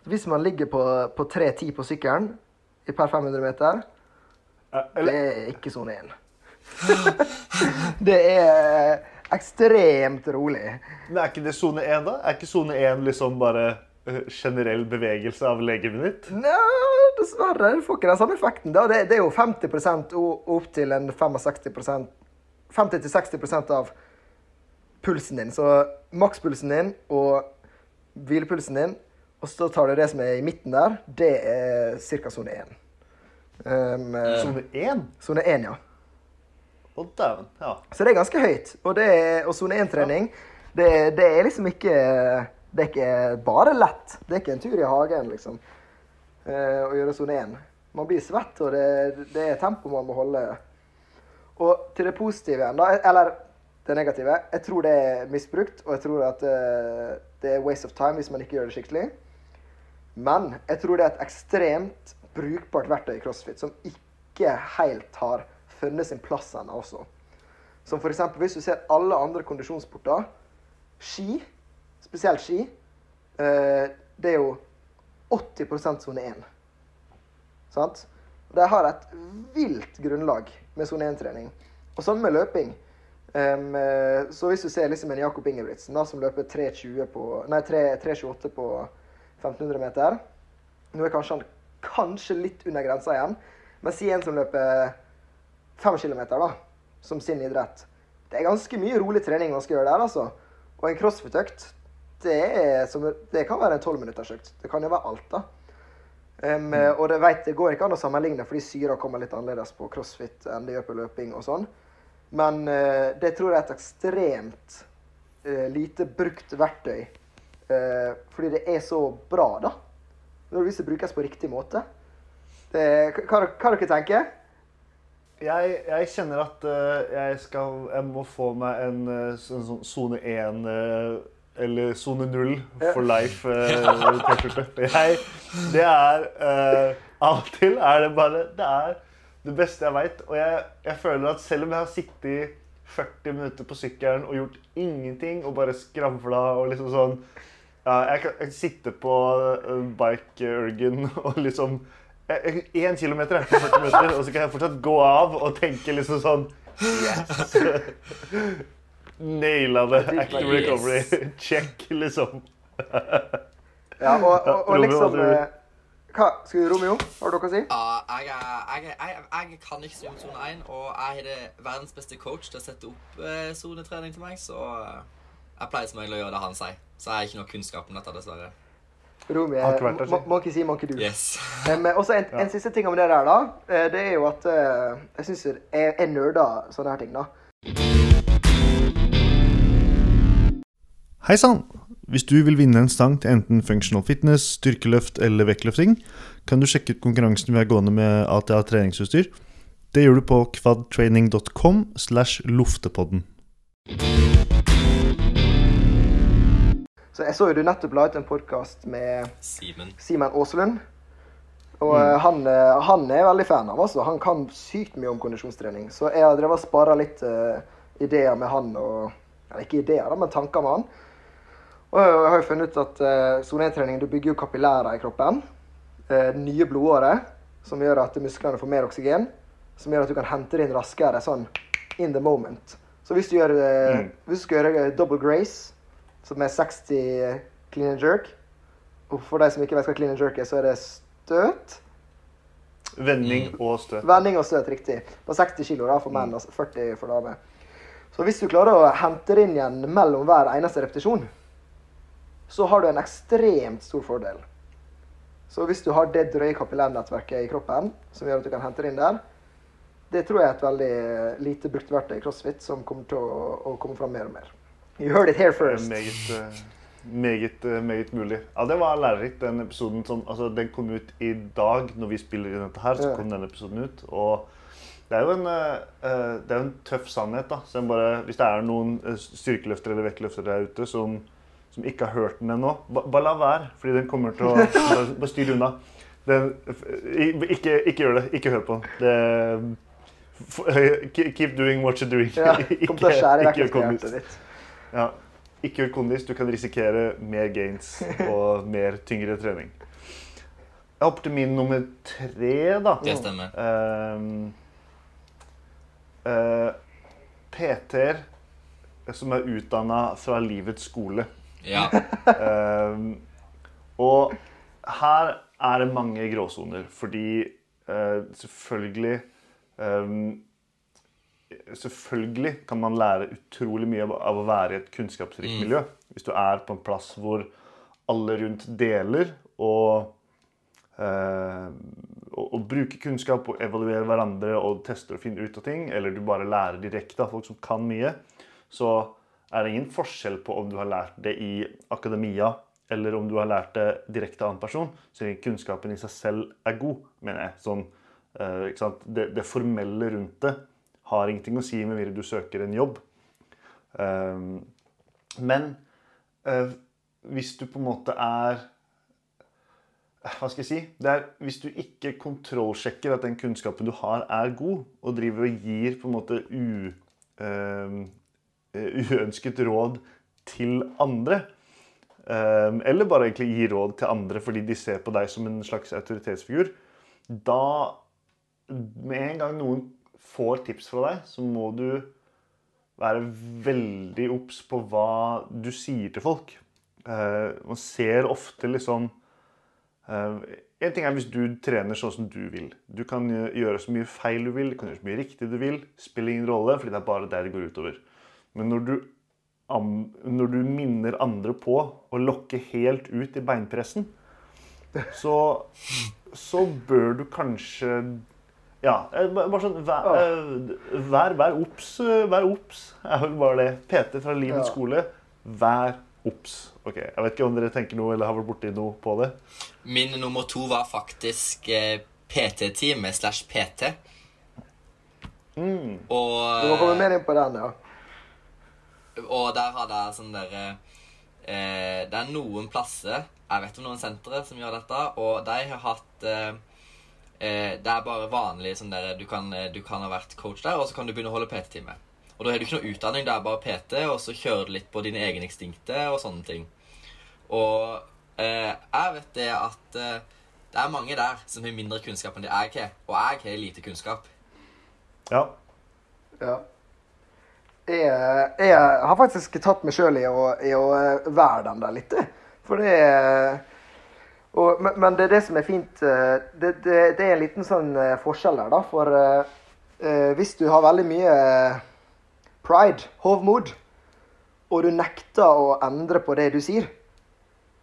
Hvis man ligger på, på 3.10 på sykkelen i per 500 meter, Eh, det er ikke sone 1. det er ekstremt rolig. Men er ikke det sone 1, da? Er ikke sone 1 liksom bare generell bevegelse av legemet ditt? Nja, dessverre. Du får ikke den samme effekten. Det, det er jo 50% og opp til en 65% 50-60% av pulsen din. Så makspulsen din og hvilepulsen din, og så tar du det som er i midten der, det er ca. sone 1. Um, eh, Sone 1? Sone 1, ja. Å, dæven. Ja. Så det er ganske høyt. Og, det er, og sone 1-trening, det, det er liksom ikke Det er ikke bare lett. Det er ikke en tur i hagen, liksom, eh, å gjøre sone 1. Man blir svett, og det, det er tempo man må holde. Og til det positive igjen, da, eller det negative. Jeg tror det er misbrukt, og jeg tror at eh, det er waste of time hvis man ikke gjør det skikkelig. Men jeg tror det er et ekstremt brukbart verktøy i CrossFit som ikke helt har funnet sin plass ennå også. Som eksempel hvis du ser alle andre kondisjonssporter. Ski, spesielt ski, eh, det er jo 80 sone 1. Sant? De har et vilt grunnlag med sone 1-trening. Og samme med løping. Eh, så hvis du ser liksom en Jakob Ingebrigtsen da, som løper 3.28 på, nei, 3 3.28 på 1500 meter Nå er kanskje han kanskje litt under grensa igjen, men si en som løper 5 km, da, som sin idrett. Det er ganske mye rolig trening man skal gjøre der, altså. Og en crossfit-økt, det, er som- det kan være en 12-minuttersøkt. Det kan jo være alt, da. Em, Og det, vet, det går ikke an å sammenligne, fordi syra kommer litt annerledes på crossfit enn det gjør på løping og sånn. Men uh, det tror jeg er et ekstremt uh, lite brukt verktøy. Uh, fordi det er så bra, da. Hvis det brukes på riktig måte. Det, hva, hva dere tenker Jeg, jeg kjenner at jeg, skal, jeg må få meg en eh, sånn sone 1 eh, eller sone 0 for life eh, Det er eh, Av og til er det bare Det er det beste jeg veit. Og jeg, jeg føler at selv om jeg har sittet 40 minutter på sykkelen og gjort ingenting og bare skravla og liksom sånn ja, jeg kan, jeg kan sitte på uh, bike-urgen og liksom Én kilometer er på 40 minutter, og så kan jeg fortsatt gå av og tenke liksom sånn Yes! Naila det. Active Yes. recovery. Check, liksom. Ja, og, og, og liksom hva du? eh, Hva skal Romeo? Har du noe å si? Ja, jeg, er- jeg, er- jeg, jeg kan ikke sone sone 1, og jeg har verdens beste coach til å sette opp eh, sonetrening til meg, så eh, jeg pleier som regel å gjøre det han sier. Så jeg har ikke noe kunnskap om dette, dessverre. Ikke vært der, si. Monkey see, do. Yes. Um, også en, en siste ting om det der, da. eh, Det er jo at eh, jeg syns jeg, jeg nerder sånne her ting, da. Hei sann! Hvis du vil vinne en stang til enten functional fitness, styrkeløft eller vektløfting, kan du sjekke ut konkurransen vi har gående med ATA treningsutstyr. Det gjør du på kvadtraining.com slash loftepodden. Så jeg så jo du nettopp la ut en podkast med Simen. Simen Aaselund. Og mm. han, eh, han er veldig fan av oss, og han kan sykt mye om kondisjonstrening. Så jeg har drevet og spara litt uh, ideer med han, og eller ikke ideer, da, men tanker med han. Og jeg har jo funnet ut at uh, zone 1-trening bygger jo kapillærer i kroppen. Uh, nye blodårer som gjør at musklene får mer oksygen. Som gjør at du kan hente det inn raskere sånn in the moment. Så hvis du, gjør, uh, Mm. hvis du skal gjøre double grace, som er 60 clean and jerk Og for de som ikke vet hva clean and jerk er, så er det støt. Vending og støt. Vending og støt, riktig. På 60 kg da, for menn og 40 for damer. Så hvis du klarer å hente det inn igjen mellom hver eneste repetisjon, så har du en ekstremt stor fordel. Så hvis du har det drøye kapillærnettverket i kroppen, som gjør at du kan hente det inn der, det tror jeg er et veldig lite brukt verktøy i CrossFit som kommer til å, å komme fram mer og mer. You heard it here first. Meget, eh, meget, eh, meget mulig. Ja, det var lærerikt, den episoden. Som, altså, den kom ut i dag når vi spiller inn dette her. så kom den episoden ut. Og det er jo en, eh, det er en tøff sannhet. da. Så bare, hvis det er noen styrkeløftere eller vektløftere der ute som, som ikke har hørt den ennå, ba- bare la være. Fordi den kommer til å Bare, bare styr unna. Den, ikke, ikke gjør det. Ikke hør på den. Keep doing what you're doing. Ja, kom til å skjære vekk gjør kondis. Ja, ikke gjør kondis. Du kan risikere mer gains og mer tyngre trening. Jeg hopper til min nummer tre, da. Det stemmer. Ehm, uh, PT-er som er utdanna fra livets skole. Ja. Ehm, og her er det mange gråsoner, fordi uh, selvfølgelig um, Selvfølgelig kan man lære utrolig mye av, av å være i et kunnskapsrikt Mm. miljø. Hvis du er på en plass hvor alle rundt deler og å og, bruke kunnskap og evaluere hverandre og teste og finne ut av ting, eller du bare lærer direkte av folk som kan mye, så er det ingen forskjell på om du har lært det i akademia eller om du har lært det direkte av en person, så lenge kunnskapen i seg selv er god, mener jeg. Sånn, eh? Det, det formelle rundt det har ingenting å si med mindre du søker en jobb. Um, men eh, hvis du på en måte er hva skal jeg si? Det er Hvis du ikke kontrollsjekker at den kunnskapen du har, er god, og driver og gir på en måte u, eh, uønsket råd til andre, eh, eller bare egentlig gi råd til andre fordi de ser på deg som en slags autoritetsfigur, da Med en gang noen får tips fra deg, så må du være veldig obs på hva du sier til folk. Eh, man ser ofte liksom Eh, en ting er hvis du trener sånn som du vil. Du kan eh, gjøre så mye feil du vil, du kan gjøre så mye riktig du vil. Spiller ingen rolle, fordi det er bare deg det går utover. Men når du, når du minner andre på å lokke helt ut i beinpressen, så, så bør du kanskje Ja, eh, bare sånn Vær, eh, vær, vær obs. eh, Vær obs er vel bare det. PT fra livets Ja. skole. Vær obs. Ok, Jeg vet ikke om dere tenker noe eller har vært borti noe på det. Min nummer to var faktisk PT-time slash PT. Mm. Og, Du må komme mer inn på den, ja. Og der hadde jeg sånn derre eh, Det er noen plasser Jeg vet om noen sentre som gjør dette, og de har hatt eh, eh, Det er bare vanlig sånn derre du kan, eh, du kan ha vært coach der, og så kan du begynne å holde PT-time. Og da har du ikke noe utdanning, det er bare PT, og så kjører du litt på dine egne instinkter og sånne ting. Og eh, jeg vet det at eh, det er mange der som har mindre kunnskap enn det jeg har, og jeg har lite kunnskap. Ja. Ja. Jeg, jeg har faktisk tatt meg sjøl i, i å eh, være den der litt. For det er og, men, det er det som er fint eh, Det, det, det er en liten sånn eh, forskjell der, da. For eh, hvis du har veldig mye pride, hovmod, og du nekter å endre på det du sier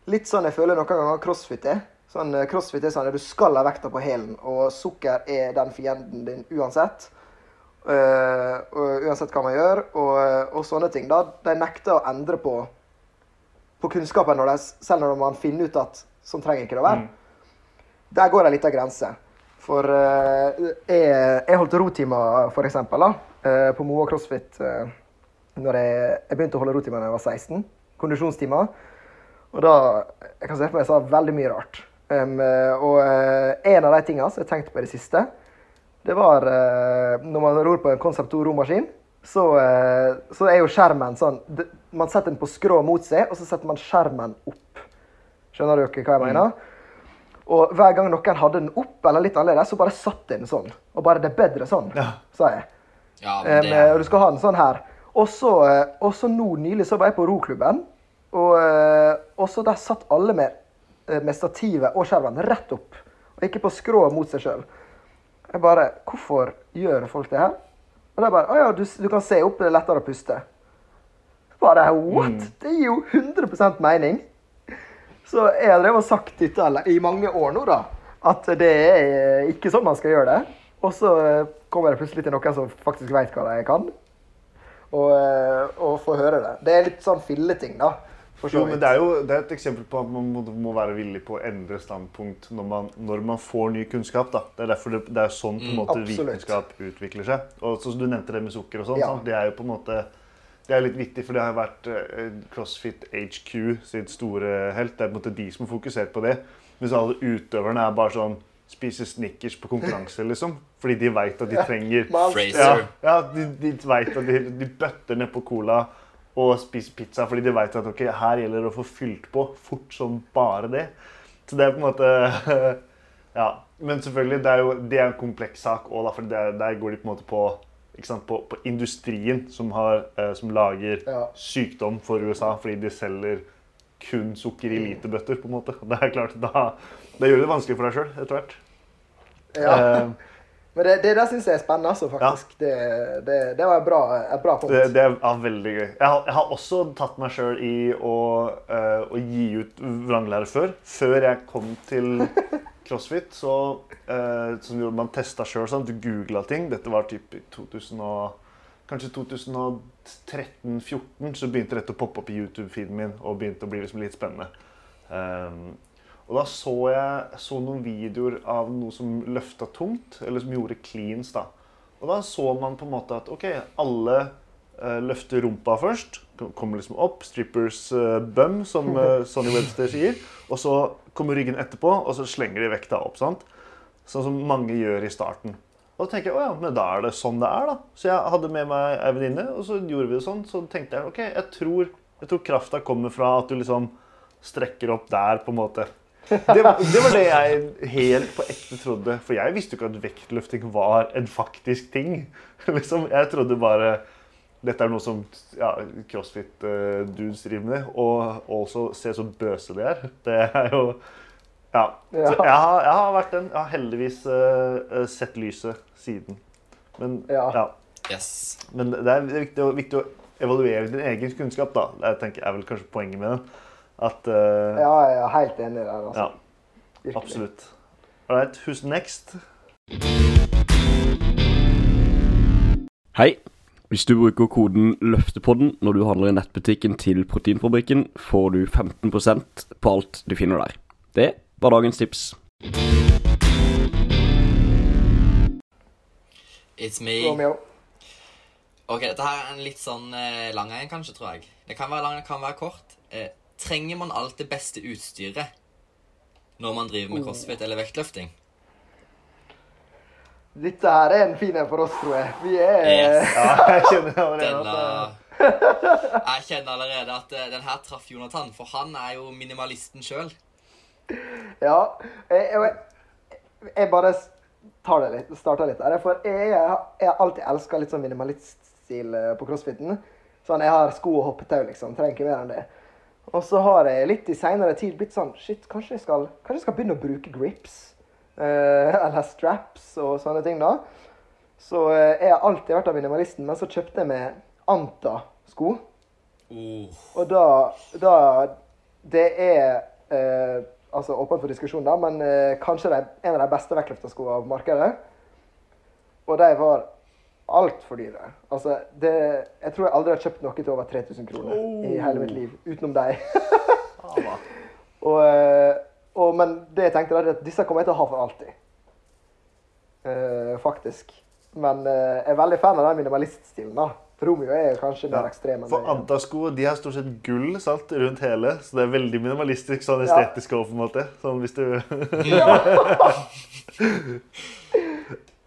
Litt sånn jeg føler noen ganger crossfit er. Sånn, crossfit er sånn at du skal ha vekta på hælen, og sukker er den fienden din uansett. Eh, og uansett hva man gjør, og, og sånne ting. da, De nekter å endre på på kunnskapen når de, selv når man finner ut at sånn trenger ikke det å være. Der går det litt av grense. For uh, jeg, jeg holdt rotimer, for eksempel, da, uh, på Moa CrossFit uh, når jeg, jeg begynte å holde rotimer da jeg var 16. Kondisjonstimer. Og da Jeg kan se for meg jeg sa veldig mye rart. Um, og uh, en av de tingene som jeg tenkte på i det siste, det var uh, når man ror på en Concept 2 romaskin, så, uh, så er jo skjermen sånn det, Man setter den på skrå mot seg, og så setter man skjermen opp. Skjønner dere hva jeg mener? Og hver gang noen hadde den opp, eller litt annerledes, så bare satt den sånn. Og bare 'det er bedre sånn', Ja. sa jeg. Ja, men Um, det og du skal ha den sånn her. Og så eh, nå nylig så var jeg på roklubben, og, eh, og så der satt alle med, eh, med stativet og skjermen rett opp. Og ikke på skrå mot seg sjøl. Jeg bare Hvorfor gjør folk det her? Og det er bare Å ja, du, du kan se opp, det er lettere å puste. Bare what? Det gir jo 100% mening. Så jeg har drevet og sagt dette i mange år nå, da. At det er ikke sånn man skal gjøre det. Og så eh, kommer det plutselig til noen som faktisk vet hva de kan. Og, eh, og får høre det. Det er litt sånn filleting, da. For så Jo, men det er jo det er et eksempel på at man må, må være villig på å endre standpunkt når man, når man får ny kunnskap. da. Det er derfor det, det er sånn på en måte mm, vitenskap utvikler seg. Og så, Du nevnte det med sukker og sånn. Ja. sant? Det er jo på en måte det er litt vittig, for det har vært eh, CrossFit HQ sitt store helt. Det er på en måte de som har fokusert på det. Mens alle utøverne er bare sånn Spiser Snickers på konkurranse, liksom. Fordi de veit at de trenger ja, ja, de, de vet at de, de bøtter nedpå cola og spiser pizza fordi de vet at okay, her gjelder det å få fylt på fort som bare det. Så det er på en måte Ja. Men selvfølgelig, det er jo det er en kompleks sak òg, for der, der går de på en måte på sant, på, på industrien som, har, eh, som lager Ja. sykdom for USA fordi de selger kun sukker i lite bøtter. på en måte. Det er klart, Da, da gjør det det vanskelig for deg sjøl etter hvert. Ja. Eh, Men det, det der syns jeg er spennende, altså, faktisk. Det, det, det var et bra, et bra punkt. Det, det er veldig gøy. Jeg har, jeg har også tatt meg sjøl i å, uh, å gi ut vranglære før. Før jeg kom til CrossFit, så uh, man testa sjøl sånn. Du googla ting. Dette var typ i 2000 og, kanskje 2013-14 så begynte dette å poppe opp i YouTube-feeden min og begynte å bli liksom litt spennende. Um, og da så jeg så noen videoer av noe som løfta tungt, eller som gjorde cleans. da. Og da så man på en måte at ok, alle eh, løfter rumpa først. Kommer liksom opp. Strippers eh, bum, som eh, Sonny Webster sier. Og så kommer ryggen etterpå, og så slenger de vekta opp. sant? Sånn som mange gjør i starten. Og da tenker jeg, å ja, men da er det sånn det er, da. Så jeg hadde med meg ei venninne, og så gjorde vi det sånn. Så tenkte jeg ok, jeg tror, jeg tror krafta kommer fra at du liksom strekker opp der, på en måte. Det var, det var det jeg helt på ekte trodde. For jeg visste jo ikke at vektløfting var en faktisk ting. Liksom, jeg trodde bare dette er noe som ja, crossfit-dudes driver med. Og også se så bøse de er. Det er jo Ja. Så jeg har, jeg har vært den. Jeg har heldigvis uh, sett lyset siden. Men, Ja. ja. Yes. Men det er viktig, viktig å evaluere din egen kunnskap, da. Det tenker jeg er vel kanskje poenget med den. At uh, Ja, jeg er helt enig der. altså. ja. Absolutt. All right, who's next? Hei! Hvis du bruker koden LØFTEPODDEN når du handler i nettbutikken til Proteinfabrikken, får du 15% på alt du finner der. Det var dagens tips. It's me. Romeo. Ok, dette her er en litt sånn eh, lang en, kanskje, tror jeg. Det kan være lang, det kan være kort. Eh, trenger man alt det beste utstyret når man driver med crossfit eller vektløfting? Dette her er en fin en for oss, tror jeg. Vi er Yes. Ja, jeg kjenner allerede Denne Jeg kjenner allerede at eh, den her traff Jonathan, for han er jo minimalisten sjøl. Ja. Jeg, jeg, jeg bare tar det litt, starter litt der. For jeg, jeg har alltid elska litt sånn minimaliststil eh, på crossfiten. Sånn, Jeg har sko og hoppetau, liksom. Trenger ikke mer enn det. Og så har jeg litt i seinere tid blitt sånn Shit, kanskje jeg skal, kanskje jeg skal begynne å bruke grips? Eh, eller straps og sånne ting, da. Så eh, jeg har alltid vært av minimalisten, men så kjøpte jeg meg Anta-sko. Uh. Og da, da Det er eh, altså åpent for diskusjon, da, men eh, kanskje de, en av de beste vektløfterskoene på markedet. Og de var altfor dyre. Altså, det, jeg tror jeg aldri har kjøpt noe til over 3000 kroner i hele mitt liv, utenom deg. og, eh, og, men det jeg tenkte er at disse kommer jeg til å ha for alltid. Uh, faktisk. Men uh, jeg er veldig fan av den minimaliststilen. da. Romeo er jo kanskje mer ekstrem enn For meg. Antasko de har stort sett gull sant, rundt hele, så det er veldig minimalistisk sånn estetisk estetisk også, på en måte. Sånn hvis du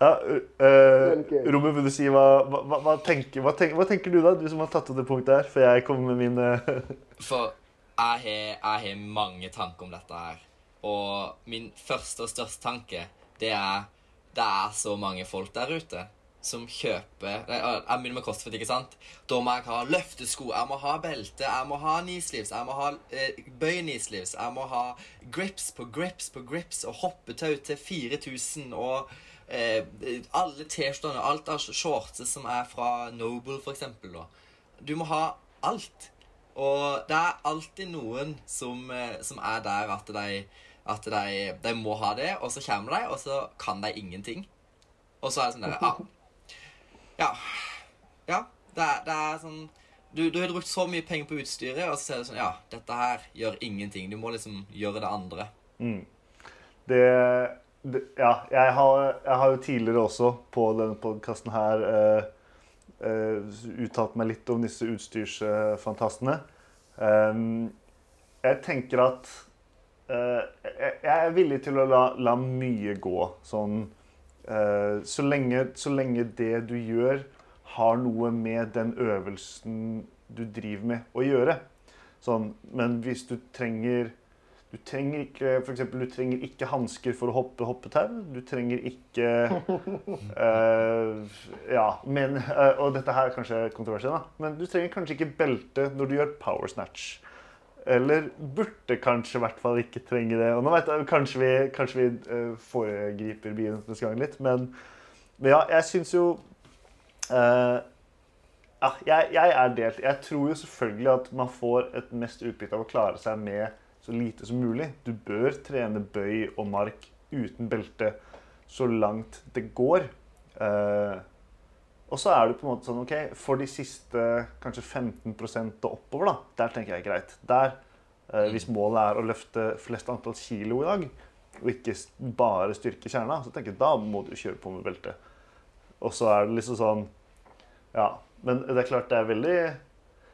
Ja, uh, Robin, vil du si hva, hva, hva, tenker, hva, tenker, hva tenker du, da? Du som har tatt opp det punktet her, For jeg kommer med min eh, For jeg har, jeg har mange tanker om dette her. Og min første og største tanke, det er Det er så mange folk der ute som kjøper Nei, Jeg begynner med CrossFit, ikke sant? Da må jeg ha løftesko, jeg må ha belte, jeg må ha kneesleeves, jeg må ha eh, bøy kneesleeves, jeg må ha grips på grips på grips og hoppetau til 4000 og eh, alle T-skjortene, alt av shortser som er fra Noble, eksempel. Du må ha alt. Og det er alltid noen som, eh, som er der at de, at de, de må ha det, og så kommer de, og så kan de ingenting. Og så er det sånn der Ja. Ja. ja det, er, det er sånn du, du har brukt så mye penger på utstyret, og så ser du sånn Ja, dette her gjør ingenting. Du må liksom gjøre det andre. Mm. det Ja, jeg har, jeg har jo tidligere også på denne podkasten her uh, uh, uttalt meg litt om disse utstyrsfantastene. Um, jeg tenker at uh, jeg, jeg er villig til å la, la mye gå. Sånn så, lenge, så lenge det du gjør, har noe med den øvelsen du driver med å gjøre. Sånn, men hvis du trenger Du trenger ikke for eksempel, du trenger ikke hansker for å hoppe hoppetau. Du trenger ikke uh, Ja, men uh, Og dette her er kanskje kontroversielt, da. Men du trenger kanskje ikke belte når du gjør power snatch. Eller burde kanskje i hvert fall ikke trenge det. Og nå vet jeg, Kanskje vi, kanskje vi uh, foregriper begynnelsens gang litt, men, men ja, jeg syns jo ja, jeg, jeg er delt. Jeg tror jo selvfølgelig at man får et mest utbytte av å klare seg med så lite som mulig. Du bør trene bøy og mark uten belte så langt det går. Eh, og så er det på en måte sånn OK, for de siste kanskje 15% og oppover, da, der tenker jeg greit. Der, eh, hvis målet er å løfte flest antall kilo i dag, og ikke bare styrke kjerna, så tenker jeg da må du kjøre på med belte. Og så er det liksom sånn Ja. Men det er klart det er veldig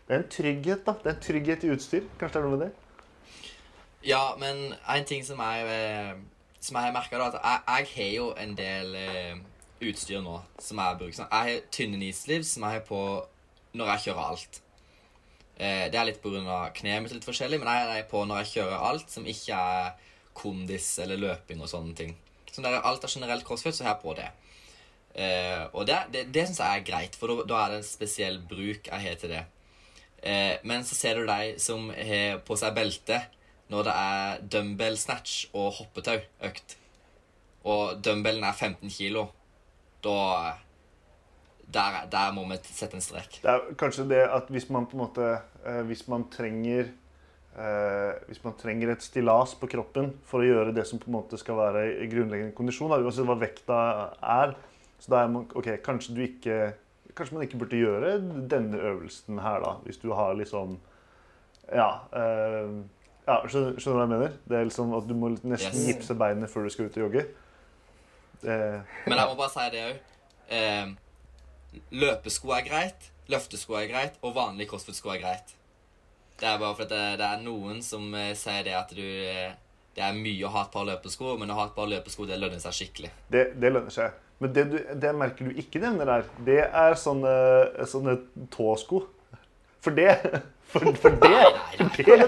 Det er en trygghet, da. Det er en trygghet i utstyr. Kanskje det er noe med det? Ja, men en ting som jeg, eh, som jeg har merka, er at jeg, jeg har jo en del eh, utstyr nå som jeg bruker. Sånn. Jeg har tynne nisliv som jeg har på når jeg kjører alt. Eh, det er litt pga. kneet mitt litt forskjellig, men jeg har på når jeg kjører alt som ikke er kondis eller løping og sånne ting. Så når alt er generelt crossfit, så har jeg på det. Og det, det, det syns jeg er greit, for da, er det en spesiell bruk jeg har til det. Men så ser du de som har på seg belte når det er dumbbell snatch og hoppetauøkt, Og dumbbellen er 15 kilo. Da der, der må vi sette en strek. Det er kanskje det at hvis man på en måte eh, Hvis man trenger eh, Hvis man trenger et stillas på kroppen for å gjøre det som på en måte skal være grunnleggende kondisjon, uansett hva vekta er, så da er man OK, kanskje du ikke Kanskje man ikke burde gjøre denne øvelsen her, da, hvis du har liksom Ja. Eh, ja skjønner, du hva jeg mener? Det er liksom at du må nesten Yes. gipse beinet før du skal ut og jogge. Det, Men jeg må bare si det òg. Eh, løpesko er greit, løftesko er greit, og vanlige crossfit-sko er greit. Det er bare fordi det, det er noen som eh, sier det at du eh, Det er mye å ha et par løpesko, men å ha et par løpesko, det lønner seg skikkelig. Det, det lønner seg. Men det, du, det merker du ikke nevner der, det er sånne, sånne tåsko. For det For, for det, Nei, nei, det,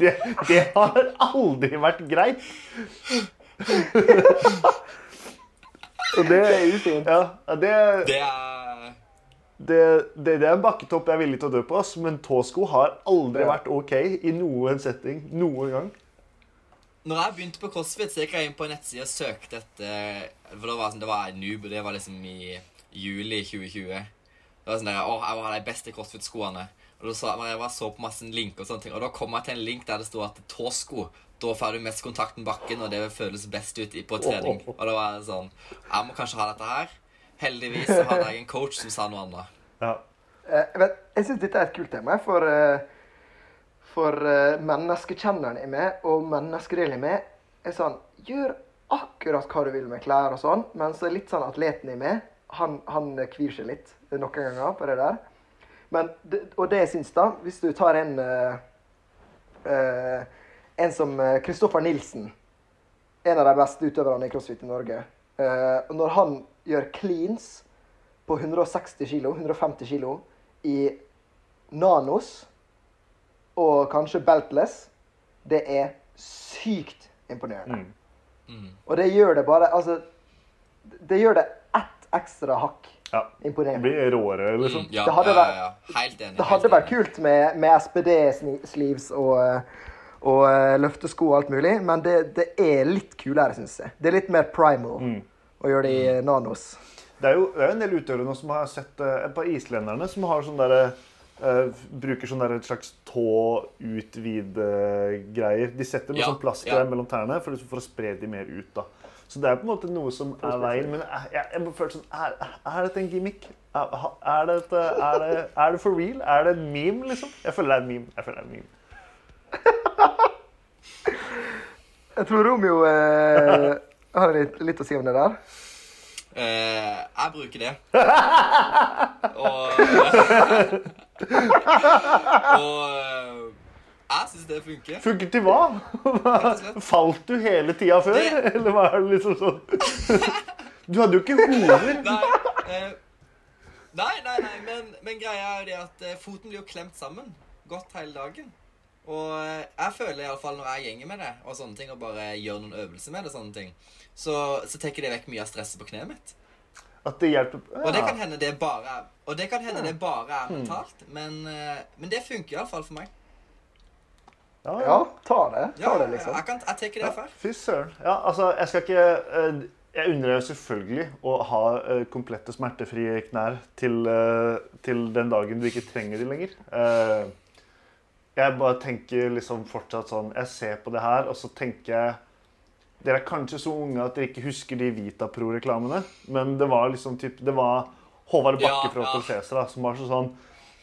det, det har aldri vært greit. Og det er. Ja, det, Det er det, det, det er en bakketopp jeg er villig til å dø på, ass, men tåsko har aldri vært OK i noen setting. Noen gang. Når jeg begynte på CrossFit, så gikk jeg inn på en nettside og søkte etter For da var sånn, det var en noob, og det var liksom i juli 2020. Det var sånn der, Å, jeg var de beste CrossFit-skoene. Og da så, jeg bare så på masse linker, og sånne ting Og da kom jeg til en link der det sto at tåsko Da får du mest kontakt med bakken, og det vil føles best ut på trening. Og da var jeg sånn Jeg må kanskje ha dette her. heldigvis så hadde jeg en coach som sa noe annet. Ja. Eh, Jeg, vet, jeg syns dette er et kult tema, for, eh, for eh, menneskekjenneren i meg og menneskedelen i meg er sånn Gjør akkurat hva du vil med klær og sånn, men så er litt sånn atleten i meg, han, han kvir seg litt noen ganger på det der. Men, og det jeg syns, da, hvis du tar en eh, eh, En som Kristoffer Nilsen, en av de beste utøverne i crossfit i Norge. Uh, når han gjør cleans på 160 kg, 150 kilo i nanos og kanskje beltless, det er sykt imponerende. Mm. Mm. Og det gjør det bare Altså, det gjør det ett ekstra hakk ja. Det imponerende. blir råere, liksom. Mm, ja, Det hadde ja, vært- ja, ja. Helt enig. Det hadde vært kult med, med SPD-sleeves og, og eh, løftesko og alt mulig, men det, det er litt kulere, syns jeg. Det er litt mer primal Mm. å gjøre det i eh, nanos. Det er jo det er en del utøvere nå som har sett eh, et par islenderne som har sånn derre Uh, bruker sånn der et slags tå-ut-vid-greier. De setter noe Ja, sånn plastgreier ja. mellom tærne for, for å spre de mer ut. da. Så det er på en måte noe som er veien. Men jeg, jeg, føler sånn Er, er dette en gimmick? Er, er, dette, er, det, er det for real? Er det en meme, liksom? Jeg føler det er en meme. Jeg føler det er en meme. Jeg tror Romeo eh, har litt, litt å si om det der. Eh, jeg bruker det. og Og eh, jeg syns det funker. Funker til hva? Falt du hele tida før? Det- Eller er det liksom sånn Du hadde jo ikke hoder. Nei, eh, nei, nei, nei men, men greia er jo det at eh, foten blir jo klemt sammen godt hele dagen. Og eh, jeg føler iallfall når jeg gjenger med det, og sånne ting, og bare gjør noen øvelser med det, sånne ting, så, så tar det vekk mye av stresset på kneet mitt. At det hjelper Og det kan hende det bare er, og det kan hende det bare er mentalt, men, men det funker iallfall for meg. Ja, ja. Ja, ta det. Ta det, liksom. jeg, kan, jeg tar ikke det før. Fy søren. Ja, altså, jeg skal ikke eh, Jeg unner deg selvfølgelig å ha eh, komplette smertefrie knær til, eh, til den dagen du ikke trenger de lenger. Eh, jeg bare tenker liksom fortsatt sånn Jeg ser på det her, og så tenker jeg Dere er kanskje så unge at dere ikke husker de Vitapro-reklamene, men det var liksom typ, Det var Håvard Bakke Ja, fra. Hotel Cæsar som var sånn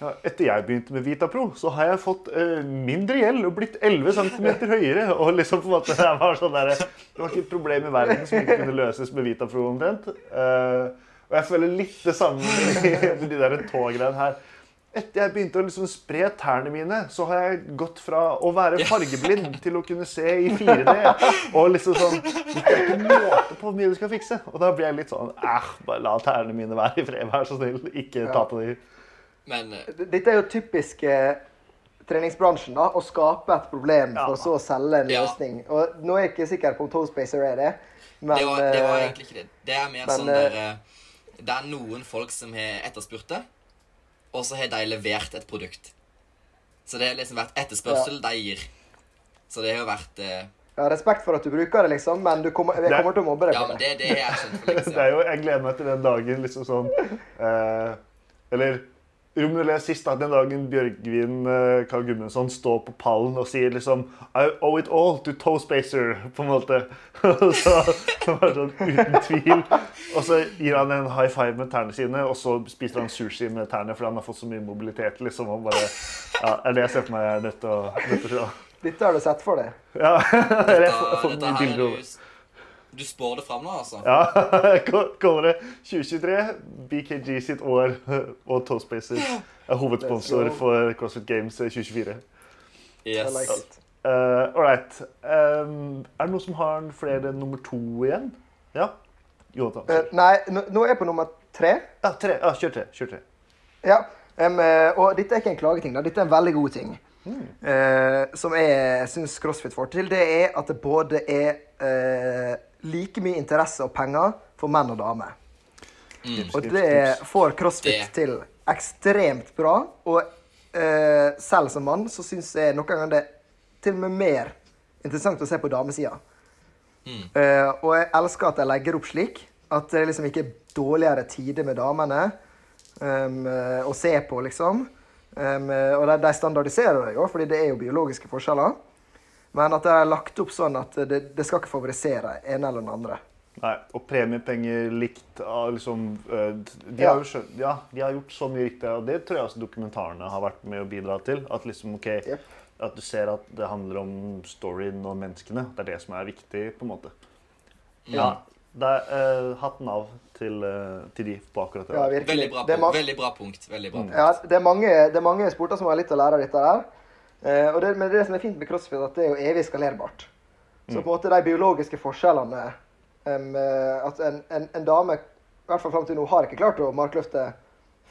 ja, etter jeg begynte med Vitapro, så har jeg fått eh, mindre gjeld og blitt 11 cm høyere. Og liksom på en måte, det var sånn der, det var ikke et problem i verden som ikke kunne løses med Vitapro omtrent. Eh, og jeg føler litt det samme med de der tågreiene her. Etter jeg begynte å liksom spre tærne mine, så har jeg gått fra å være fargeblind til å kunne se i 4D. Og liksom sånn Det er ikke måte på hvor mye du skal fikse. Og da blir jeg litt sånn Æh, bare la tærne mine være i fred, vær så snill. Ikke ta på de. Men eh, Dette er jo typisk eh, treningsbransjen, da. Å skape et problem Ja. for så å selge en Ja. løsning. Og nå er jeg ikke sikker på om Toespacer er det, men det, var, det var eh, egentlig ikke det. Det er mer men, sånn der eh, Det er noen folk som har etterspurt det, og så har de levert et produkt. Så det har liksom vært etterspørsel de gir. Så det har jo vært eh, ja, Respekt for at du bruker det, liksom, men du kommer, jeg kommer til å mobbe deg Ja, for men det. det, det har jeg for liksom. Det er jo, jeg gleder meg til den dagen liksom sånn eh, Eller Er sist da, den dagen Bjørgvin eh, Karl Gudmundsson står på pallen og sier liksom I owe it all to Toespacer, på en måte. Og så var det sånn uten tvil. Og så gir han en high five med tærne sine, og så spiser han sushi med tærne fordi han har fått så mye mobilitet. liksom, og bare, ja, er det jeg ser for meg jeg er nødt til å, nødt til å se. Dette har du sett for deg. Ja, jeg får, Dette, får dette er. Du spår det fram nå, altså? Ja, kommer kaller det 2023. BKG sitt år, og Toastpacer er hovedsponsor for CrossFit Games 2024. Yes. like. Uh, all right. Um, er det noen som har en flere nummer to igjen? Ja? Jonathan. Uh, nei, nå, er jeg på nummer tre. Ja, tre. Ja, kjør tre. Kjør tre. Ja, eh, og dette er ikke en klageting, da. dette er en veldig god ting. Eh, som jeg syns CrossFit får til, det er at det både er eh, like mye interesse og penger for menn og damer. Mm. Og det får CrossFit Det. til ekstremt bra. Og eh, selv som mann så syns jeg noen ganger det er til og med mer interessant å se på damesida. Mm. Eh, og jeg elsker at de legger opp slik. At det liksom ikke er dårligere tider med damene um, å se på, liksom. Um, og de, de standardiserer det jo, fordi det er jo biologiske forskjeller. Men at det er lagt opp sånn at det, det skal ikke favorisere en eller den andre. Nei, og premiepenger likt av liksom eh, de, Ja. har jo skjønt, ja, de har gjort så mye riktig, og det tror jeg også dokumentarene har vært med å bidra til. At liksom, ok, yep. at du ser at det handler om storyen og menneskene. Det er det som er viktig, på en måte. Ja, det er uh, hatten av til, eh, til de på akkurat det. Ja, Veldig bra, Det er punkt. veldig bra punkt. Veldig bra punkt. Ja, det er mange, det er mange sporter som har litt å lære av dette der. Uh, og det, men det som er fint med crossfit, at det er jo evig skalerbart. Så på en måte de biologiske forskjellene eh, At en, en, en dame, i hvert fall fram til nå, har ikke klart å markløfte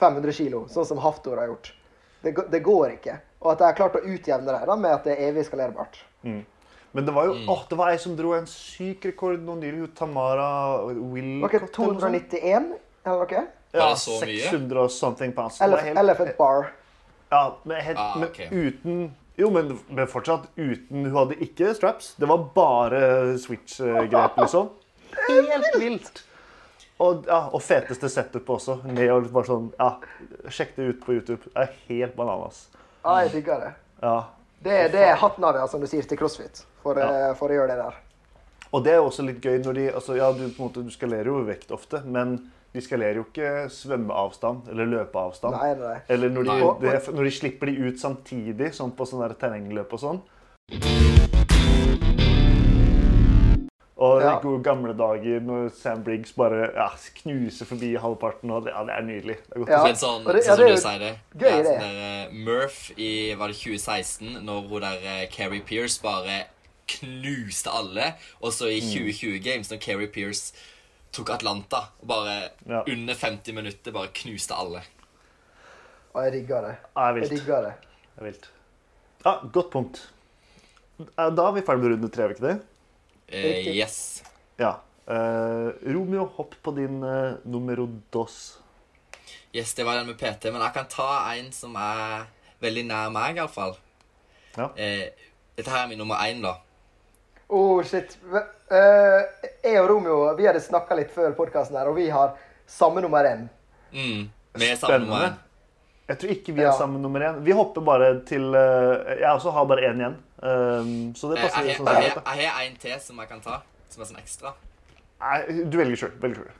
500 kg, sånn som Haftor har gjort. Det, det går ikke. Og at de har klart å utjevne det da, med at det er evig skalerbart. Men det var jo Mm. åh, det var ei som dro en syk rekord nå nylig. Tamara Will Ok, 291 eller noe? Okay? Ja, det så mye? 600 og something pounds. Var Elephant bar. Ja, men, helt, Ah, men uten Jo, men, men fortsatt uten Hun hadde ikke straps. Det var bare switch-grep, liksom. Helt vilt. Og, ja, og feteste setup også. Ned og bare sånn Ja, sjekk det ut på YouTube. Det er helt bananas. Ja, jeg digger det. Ja. Det, det er hatten av, det, som du sier, til crossfit. For, Ja. eh, for å gjøre det der. Og det er også litt gøy når de altså, Ja, du, på en måte, du skalerer jo vekt ofte, men de skalerer jo ikke svømmeavstand eller løpeavstand. Nei, nei. Eller når de, Nei. det, når de slipper de ut samtidig, sånn på sånne der terrengløp og sånn. Og Ja. de gode gamle dager når Sam Briggs bare ja, knuser forbi halvparten. Og det, ja, det er nydelig. Det er godt Ja. å se. Men sånn, det- sånn som det du sier det. gøy, ja, det. sånn der, eh, Murph i var det 2016, når hun der eh, Carrie Pierce bare knuste alle. Og så Mm. i 2020 Games, når Keri Pierce tok Atlanta og bare Ja. under 50 minutter bare knuste alle. Og jeg rigga det. Jeg rigga det. Det er vilt. Ja, godt punkt. Da er vi ferdig med runde tre, er vi ikke det? Eh, yes. Ja. Uh, Romeo, hopp på din uh, numero dos. Yes, det var den med PT, men jeg kan ta en som er veldig nær meg, iallfall. Ja. Eh, dette her er min nummer én, da. Oh, shit. Eh, jeg og Romeo vi hadde snakka litt før podkasten og vi har samme nummer én. Mm. er samme nummer én. Jeg tror ikke vi Ja. er samme nummer én. Vi hopper bare til uh, Jeg også har bare én igjen. Um, så det Eh, passer Jeg sånn har- jeg jeg har en til som jeg kan ta, som er sånn ekstra. Nei, du velger sjøl. Velger sjøl.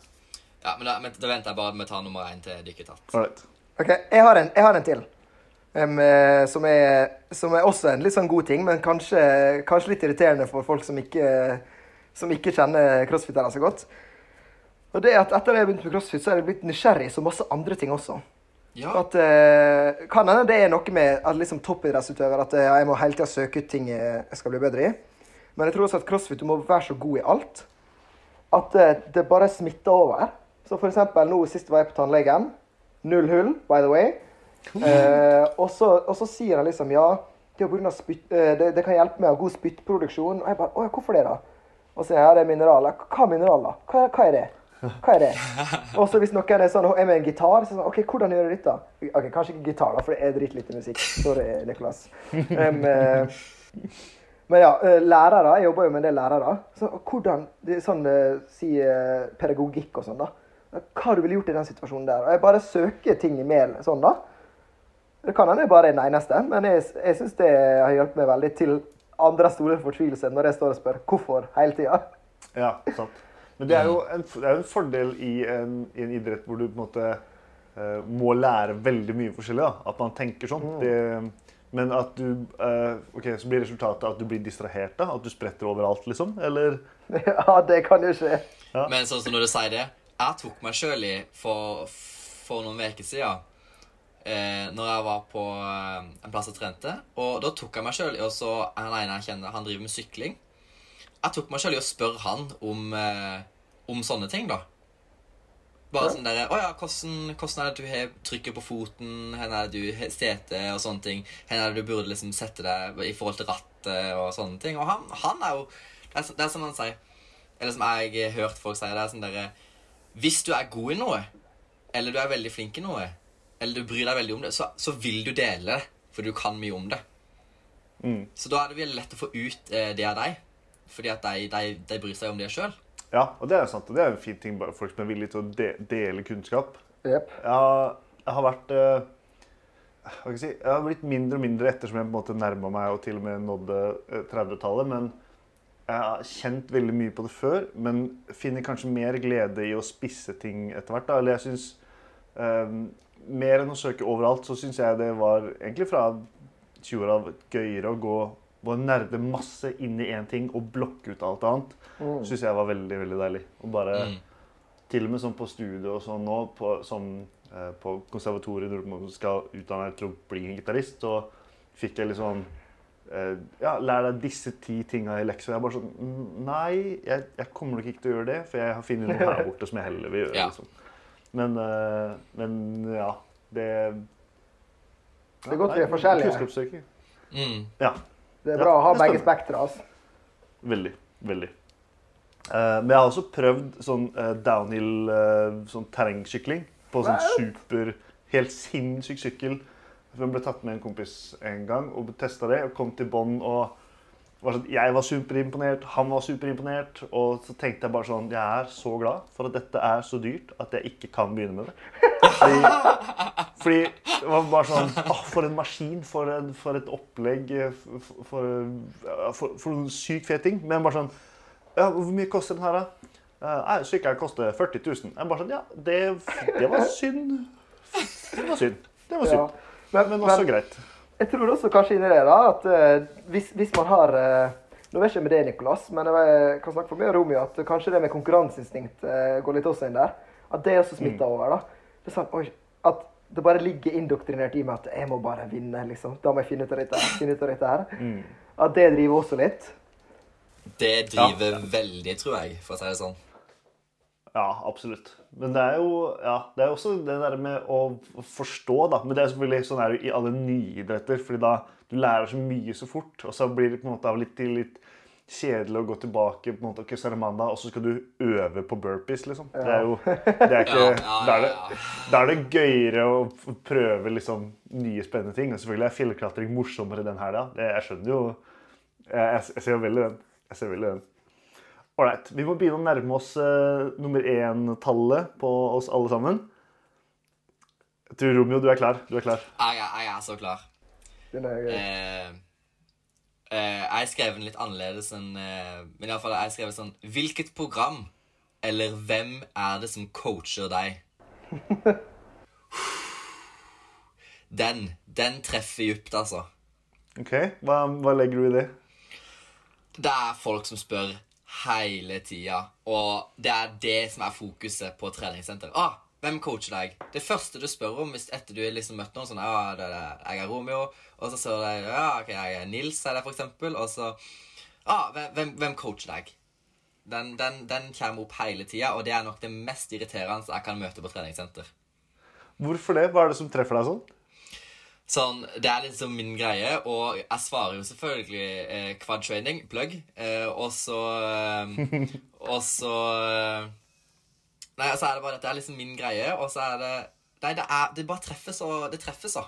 Ja, men da, men da venter jeg bare med å ta nummer én til dere tatt. Alright. Ok, jeg har en, jeg har en til. Eh, som, er, som er også en litt sånn god ting, men kanskje, kanskje litt irriterende for folk som ikke, som ikke kjenner crossfitere så godt. Og det at Etter at jeg begynte med crossfit, så er jeg blitt nysgjerrig så masse andre ting også. Ja. At, uh, kan hende det er noe med at liksom toppidrettsutøver at uh, jeg må hele tida søke ut ting jeg skal bli bedre i. Men jeg tror også at crossfit du må være så god i alt at uh, det bare smitter over. Så for eksempel nå sist var jeg på tannlegen. Null hull, by the way. Eh, og, så, sier han liksom ja, det, spytt, eh, det, det kan hjelpe med å ha god spyttproduksjon. Og jeg bare å hvorfor det, da? Og så sier jeg ja, det er mineraler. Hva er mineraler? Hva, hva er det? Hva er det? Og så hvis noen er sånn, er med en gitar, så er det sånn, ok, hvordan gjør du dette? Ok, Kanskje ikke gitar, da, for det er dritlite musikk. Sorry, Nicolas. Um, eh, men ja, eh, lærere, jeg jobber jo med en del lærere. Så hvordan, sånn, eh, si pedagogikk og sånn da. Hva du ville gjort i den situasjonen der? Og jeg bare søker ting i mel sånn da. Det kan hende jeg bare er den eneste, men jeg, jeg synes det har hjulpet meg veldig til andre store fortvilelse når jeg står og spør hvorfor hele tiden. Ja, sant. Men det er jo en, det er en fordel i en, i en idrett hvor du på en måte uh, må lære veldig mye forskjellig. Da. At man tenker sånn. Det, men at du uh, Ok, så blir resultatet at du blir distrahert? da? At du spretter overalt, liksom? Eller Ja, det kan jo skje. Men sånn som når du sier det Jeg tok meg sjøl i for, for noen uker siden. Eh, når jeg var på eh, en plass og trente. Og da tok jeg meg sjøl i å så Han ene jeg kjenner, han driver med sykling. Jeg tok meg sjøl i å spørre han om, eh, om sånne ting, da. Bare sånn derre Å ja, hvordan, hvordan er det du har trykket på foten? Hvor er det du har sete og sånne ting? Hvor er det du burde liksom sette deg i forhold til rattet og sånne ting? Og han, han er jo Det er, det er som han sier Eller som jeg har hørt folk si, det er sånn derre Hvis du er god i noe, eller du er veldig flink i noe, eller du bryr deg veldig om det, så, så vil du dele det, for du kan mye om det. Mm. Så da er det veldig lett å få ut eh, det av deg, fordi at de, de, de bryr seg om det sjøl. Ja, og det er sant. Og det er en fin ting, bare folk som er villige til å de dele kunnskap. Jep. Jeg har, jeg har vært eh, hva kan jeg si, Jeg har blitt mindre og mindre ettersom jeg på en måte nærma meg og til og med nådde eh, 30-tallet. Men jeg har kjent veldig mye på det før, men finner kanskje mer glede i å spisse ting etter hvert. da. Eller jeg synes, eh, Mer enn å søke overalt, så syns jeg det var egentlig fra 20-åra gøyere å gå og nerde masse inn i én ting og blokke ut alt annet. Mm. Syns jeg var veldig, veldig deilig. Og bare Mm. til og med sånn på studiet og sånn nå, på, som eh, på konservatoriet når man skal utdanne deg til å bli en gitarist, så fikk jeg litt sånn eh, Ja, lær deg disse ti tinga i leksa. Jeg er bare sånn "Mm, Nei, jeg, jeg kommer nok ikke til å gjøre det, for jeg har funnet noe her borte som jeg heller vil gjøre. Ja. Liksom. Men, eh, men ja, det Det er godt vi er forskjellige. Kunnskapssøking. Mm. Ja. Det er Ja, bra å ha begge spektra. Altså. Veldig. Veldig. Uh, men jeg har også prøvd sånn uh, downhill uh, sånn terrengsykling på sånn super Helt sinnssyk sykkel. Jeg ble tatt med en kompis en gang og testa det og kom til bånn og var sånn, Jeg var superimponert, han var superimponert. Og så tenkte jeg bare sånn Jeg er så glad for at dette er så dyrt at jeg ikke kan begynne med det. Fordi, fordi det var bare sånn Åh, for en maskin. For, en, for et opplegg. eh, For, for, ja, for, for en sykt fet ting. Men bare sånn ja, Hvor mye koster den her, da? Uh, nei, Sykkelen koster 40 000. Jeg bare sånn Ja, det, det var synd. Det var synd. Det var Ja. synd. Men, Men også men greit. Jeg tror også kanskje inni det da, at uh, hvis, hvis man har uh, Nå vet jeg ikke med det, Nicolas, men jeg kan snakke for meg og Romeo at kanskje det med konkurranseinstinkt uh, går litt også inn der. At det også smitter over. da. Det er sånn, oi, At det bare ligger indoktrinert i meg at jeg må bare vinne. liksom. Da må jeg finne ut av dette. finne ut av dette her. Mm. At det driver også litt. Det driver veldig, tror jeg, for å si det sånn. Ja, absolutt. Men det er jo ja, det er også det der med å forstå, da. Men det er selvfølgelig sånn er det jo i alle nye idretter. fordi da du lærer så mye så fort, og så blir det på en måte av litt, litt kjedelig å gå tilbake på en måte, ok, så er det mandag, og så skal du øve på burpees, liksom. Det er jo det er ikke, Ja, ja, Da, er det, ja, ja. da er det gøyere å prøve liksom nye, spennende ting. Og selvfølgelig er fjellklatring morsommere den helga. Jeg skjønner jo jeg, jeg ser jo veldig den. Jeg ser veldig den. Ålreit. Vi må begynne å nærme oss uh, nummer én-tallet på oss alle sammen. Jeg tror Romeo, du er klar. Du er klar. Jeg, er- jeg er så klar. Den er. Eh, eh, jeg skrev den litt annerledes enn eh, Men iallfall, jeg skrev sånn Hvilket program eller hvem er det som coacher deg? Den, den treffer dypt, altså. Ok, Hva, hva legger du i det? Det er folk som spør hele tida, og det er det som er fokuset på treningssenter. Ah, hvem coacher deg? Det første du spør om hvis etter du har liksom møtt noen sånn Ja, det, det, jeg er Romeo. Og så spør de Ja, ok, jeg er Nils, er det for eksempel. Og så Ah, hvem, hvem coacher deg? Den, den, den kommer opp hele tida, og det er nok det mest irriterende jeg kan møte på treningssenter. Hvorfor det? Hva er det som treffer deg sånn? Sånn, Det er liksom min greie, og jeg svarer jo selvfølgelig eh, quad training, plug, eh, og så eh, Og så eh, Nei, så er det bare at det er liksom min greie, og så er det Nei, det, er, det bare treffer så Det treffer så.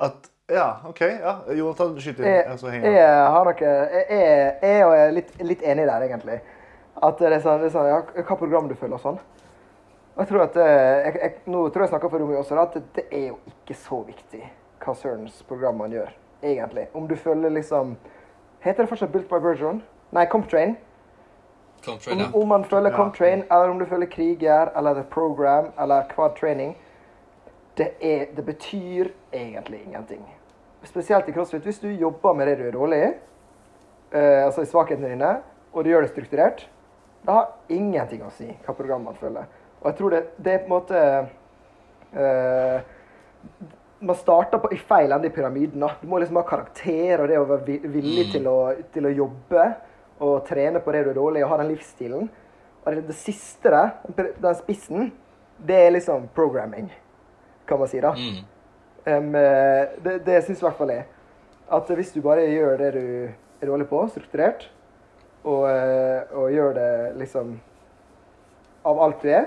At Ja, OK. ja. Jonathan, skyt inn. Jeg, Jeg, så henger jeg. jeg har noe Jeg jeg- jeg er litt, litt enig der, egentlig. At det er sånn, det er sånn ja, Hva program du følger og sånn. Og jeg tror at eh, jeg, jeg, Nå tror jeg snakker for Romeo også, da, at det er jo ikke så viktig hva sørens program man gjør, egentlig. Om du følger liksom Heter det fortsatt Built by Virgin? Nei, Comptrain. Comtrain, Om, ja. om man følger Ja. Comtrain, eller om du følger Kriger, eller The Program, eller Quad Training det, er, det betyr egentlig ingenting. Spesielt i CrossFit. Hvis du jobber med det du er dårlig i, uh, altså i svakhetene dine, og du gjør det strukturert, det har ingenting å si hva program man følger. Og jeg tror det, det er på en måte uh, Man starter på, i feil ende i pyramiden. Da. Du må liksom ha karakter og det å være villig Mm. til, å, til å jobbe og trene på det du er dårlig og ha den livsstilen. Og det, det siste der, den- spissen, det er liksom programming, kan man si. da. Mm. Eh, det det syns i hvert fall jeg. At hvis du bare gjør det du er dårlig på, strukturert, og, eh, og gjør det liksom av alt du er,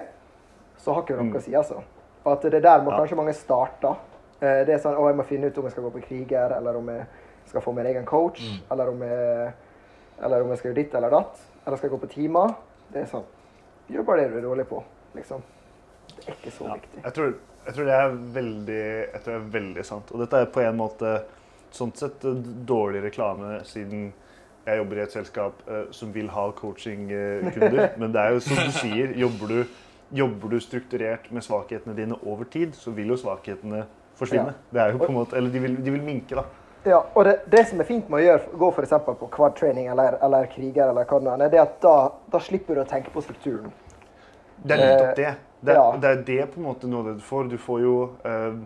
så har ikke noe noe å si, altså. Og at det er der må Ja. kanskje mange starter. Eh, Det er sånn å, jeg må finne ut om jeg skal gå på kriger, eller om jeg skal få min egen coach, Mm. eller, om jeg, eller om jeg skal gjøre ditt eller datt, eller skal jeg gå på timer. Det er sånn Gjør bare det du er dårlig på, liksom. Det er ikke så Ja. viktig. Jeg, tror, jeg tror det er veldig jeg tror det er veldig sant. Og dette er på en måte sånn sett eh, dårlig reklame, siden jeg jobber i et selskap eh, som vil ha coachingkunder. men det er jo som du sier, jobber du, jobber du strukturert med svakhetene dine over tid, så vil jo svakhetene forsvinne. Ja. Det er jo på en måte, Eller de vil, de vil minke, da. Ja, og det, det som er fint med å gjøre, gå f.eks. på quad-training eller, eller kriger, eller hva det er, det er at da, da slipper du å tenke på strukturen. Det er nettopp det. Det, ja. det er det på en måte noe du får. Du får jo uh,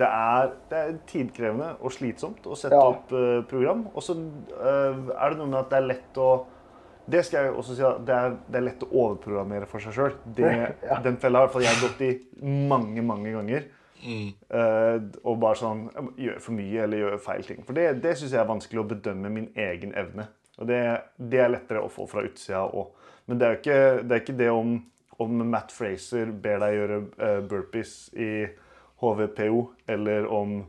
det, er, det er tidkrevende og slitsomt å sette Ja. opp uh, program. Og så uh, er det noe med at det er lett å Det skal jeg også si at det er, det er lett å overprogrammere for seg sjøl. Ja. Den fella har jeg gått i mange, mange ganger. Eh, og bare sånn Gjøre for mye eller gjøre feil ting. For det, det syns jeg er vanskelig å bedømme min egen evne. Og det, det er lettere å få fra utsida òg. Men det er jo ikke det, er ikke det om, om Matt Fraser ber deg gjøre uh, burpees i HVPO, eller om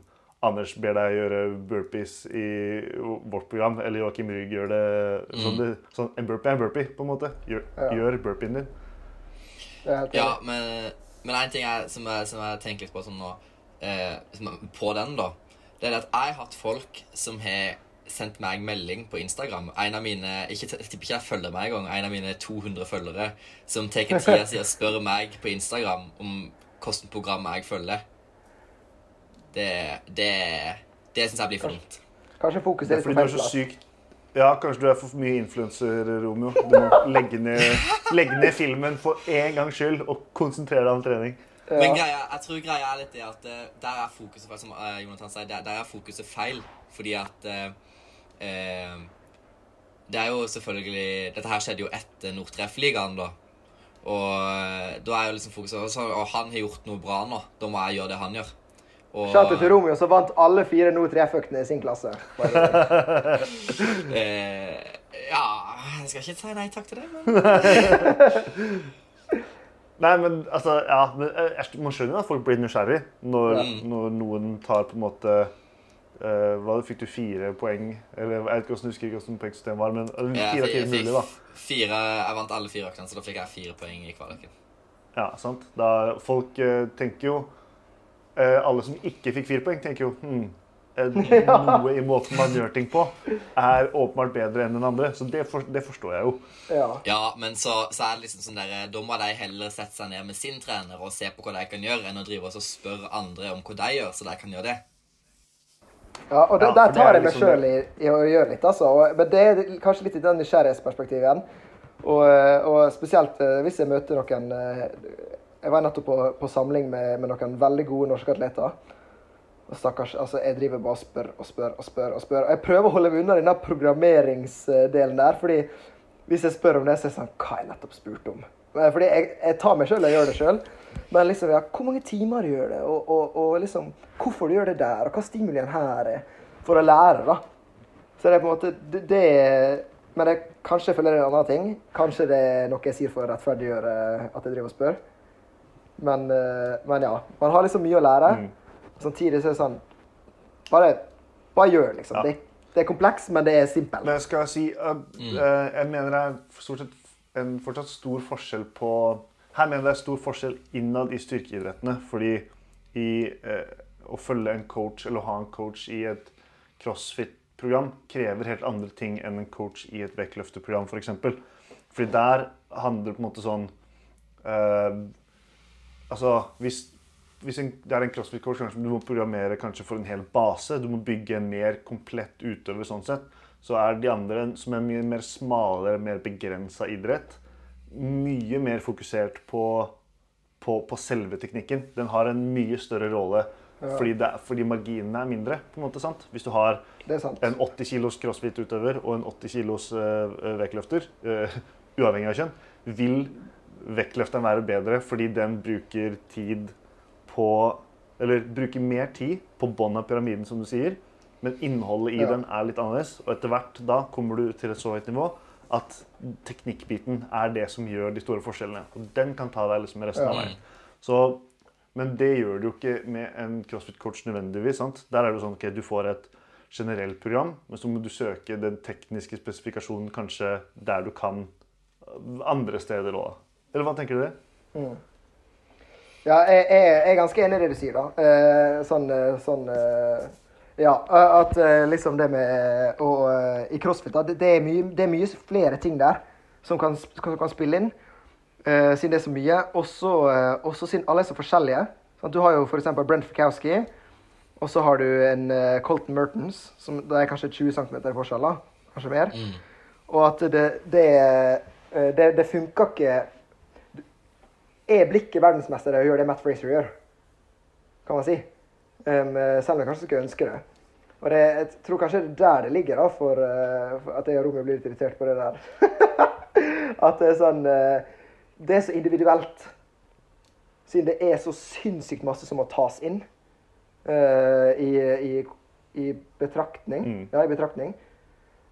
Anders ber deg gjøre burpees i vårt program, eller Joakim Rygg gjør det sånn, det sånn En burpee er en burpee, på en måte. Gjør, Ja. gjør burpeen din. Ja, men, men en ting jeg, som, jeg, som jeg tenker litt på sånn nå, eh, på den, da, det er det at jeg har hatt folk som har sendt meg melding på Instagram. En av mine ikke, Jeg tipper ikke jeg følger meg engang. En av mine 200 følgere som tar tida si og spør meg på Instagram om hvilket program jeg følger. Det, det, det syns jeg blir for dumt. Kanskje fokuset Det er er fordi du er så syk sykt Ja, kanskje du er for mye influenser, Romeo. Du må legge ned, legge ned filmen for en gangs skyld og konsentrere deg om trening. Men greia, jeg tror greia er litt det at eh, der er fokuset feil, som eh, Jonathan sier, der, der er fokuset feil. Fordi at eh, eh, Det er jo selvfølgelig Dette her skjedde jo etter Nordtreffligaen, da. Og da er jo liksom fokuset og så- Og han har gjort noe bra nå. Da må jeg gjøre det han gjør. Og, Shout-out til Romeo, som vant alle fire nå tre-fuckene i sin klasse. Eh, ja Jeg skal ikke si nei takk til det, men Nei, men altså, ja, men, eh, jeg- Man skjønner jo at folk blir nysgjerrig når, når noen tar på en måte uh, hva Fikk du fire poeng? Eller Jeg vet ikke hvordan, husker ikke hvordan poengsystemet var, men jeg, fire fire mulig, da. fire, jeg vant alle fire øktene, så da fikk jeg fire poeng i kvaliken. Ja, sant? Da, folk uh, tenker jo Alle som ikke fikk fire poeng, tenker jo hm, eh, Noe i måten man gjør ting på, er åpenbart bedre enn den andre. Så det, for, det forstår jeg jo. Ja. Ja, men så, så er det liksom sånn der, da må de heller sette seg ned med sin trener og se på hva de kan gjøre, enn å drive og spørre andre om hva de gjør, så de kan gjøre det. Ja, og det, Ja, der tar jeg meg liksom sjøl i, i å gjøre litt, altså. Og, men det er kanskje litt i den nysgjerrighetsperspektivet igjen. Og, og spesielt eh, hvis jeg møter noen eh, Jeg var nettopp på, på samling med, med noen veldig gode norske atleter. Og stakkars, altså Jeg driver bare og spør og spør og spør. og spør. Jeg prøver å holde meg unna denne programmeringsdelen der. fordi hvis jeg spør om det, så er det sånn Hva har jeg nettopp spurt om? Eh, Fordi jeg, jeg tar meg sjøl og gjør det sjøl. Men liksom, ja, hvor mange timer du gjør det, og, og, og liksom, hvorfor du gjør det der, og hva stimulien her er, for å lære, da. Så det er på en måte det, det Men jeg, kanskje jeg føler det er en annen ting. Kanskje det er noe jeg sier for å rettferdiggjøre at jeg driver og spør. Men, eh, men ja. Man har liksom mye å lære. Samtidig så er det sånn Bare, bare gjør, liksom. Ja. Det, det er kompleks, men det er simpelt. Men jeg skal si at eh, Jeg mener det er stort sett en fortsatt stor forskjell på Her mener jeg det er stor forskjell innad i styrkeidrettene. Fordi i eh, å følge en coach eller å ha en coach i et crossfit-program krever helt andre ting enn en coach i et vektløfteprogram, f.eks. For Fordi der handler det på en måte sånn eh, Altså, hvis, hvis en, det er en crossfit-coach, kanskje du må programmere kanskje for en hel base. Du må bygge en mer komplett utøver sånn sett. Så er de andre, som er mye mer smalere, mer begrensa idrett, mye mer fokusert på, på, på selve teknikken. Den har en mye større rolle fordi, det, er- fordi marginene er mindre. på en måte, sant? Hvis du har en 80 kilos crossfit-utøver og en 80 kilos uh, vektløfter, uh, uavhengig av kjønn, vil vektløfteren være bedre fordi den bruker tid på Eller bruker mer tid på bånn av pyramiden, som du sier, men innholdet i Ja. den er litt annerledes. Og etter hvert da kommer du til et så høyt nivå at teknikkbiten er det som gjør de store forskjellene. Og den kan ta deg liksom resten av Ja. veien. Så men det gjør du jo ikke med en crossfit-coach nødvendigvis. sant? Der er det sånn at du får et generelt program, men så må du søke den tekniske spesifikasjonen kanskje der du kan andre steder òg. Eller hva tenker dere? Ja, jeg, jeg, jeg er ganske enig i det du sier, da. Eh, sånn, eh, sånn eh, Ja, at eh, liksom det med å I crossfit, da, det, det, er mye, det er mye flere ting der som kan, som kan spille inn. eh, siden det er så mye. Også, så også siden alle er så forskjellige. Sånn, Du har jo f.eks. Brent Fikowski. Og så har du en Colton Mertens, som det er kanskje 20 cm forskjell, da. Kanskje mer. Og at det Det, det, det funka ikke Er Blikket verdensmester og å gjøre det Matt Fraser gjør? Kan man si. Um, selv om jeg kanskje skulle ønske det. Og det, jeg tror kanskje det er der det ligger, da, for, uh, for at jeg og Romeo blir litt irritert på det der. at det er sånn uh, Det er så individuelt. Siden det er så sinnssykt masse som må tas inn uh, i, i, i betraktning. Mm. Ja, i betraktning.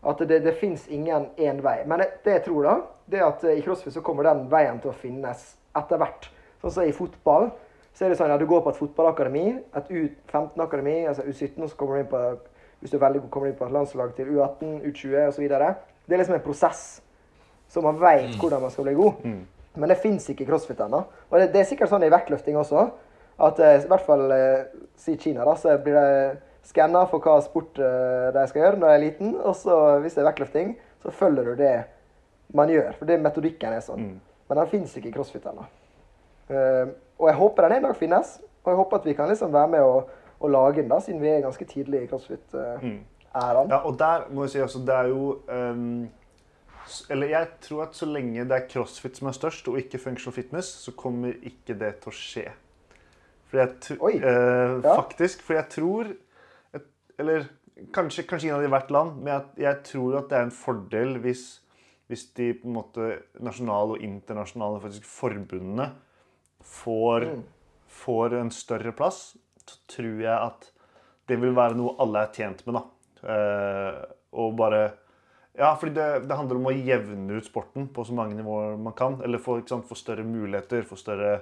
At det, det fins ingen én vei. Men det, det jeg tror, da, det er at eh, i crossfit så kommer den veien til å finnes etter hvert. Sånn som i fotball. Så er det sånn at Du går på et fotballakademi, et U15-akademi, altså U17, og så kommer du inn på hvis du er veldig god, kommer inn på et landslag til U18, U20 osv. Det er liksom en prosess. Så man veit hvordan man skal bli god. Men det fins ikke i crossfit ennå. Og det, det er sikkert sånn i vektløfting også. At eh, i hvert fall eh, si Kina, da, så blir det skanna for hva sport eh, de skal gjøre når de er liten. Og så hvis det er vektløfting, så følger du det man gjør. For det metodikken er sånn. Men den fins ikke i crossfit ennå. Eh, og jeg håper den en dag finnes. Og jeg håper at vi kan liksom være med og, og lage den, da, siden vi er ganske tidlig i crossfit-æraen. Ja, og der må jeg si også, det er jo um, Eller jeg tror at så lenge det er crossfit som er størst, og ikke functional fitness, så kommer ikke det til å skje. Fordi Oi. eh, Ja. Faktisk. For jeg tror Eller kanskje, kanskje innad i hvert land, men jeg, jeg tror at det er en fordel hvis, hvis de på en måte nasjonale og internasjonale faktisk forbundene får, får en større plass, så tror jeg at det vil være noe alle er tjent med, da. Eh, og bare Ja, fordi det, det handler om å jevne ut sporten på så mange nivåer man kan. Eller få større muligheter, få større,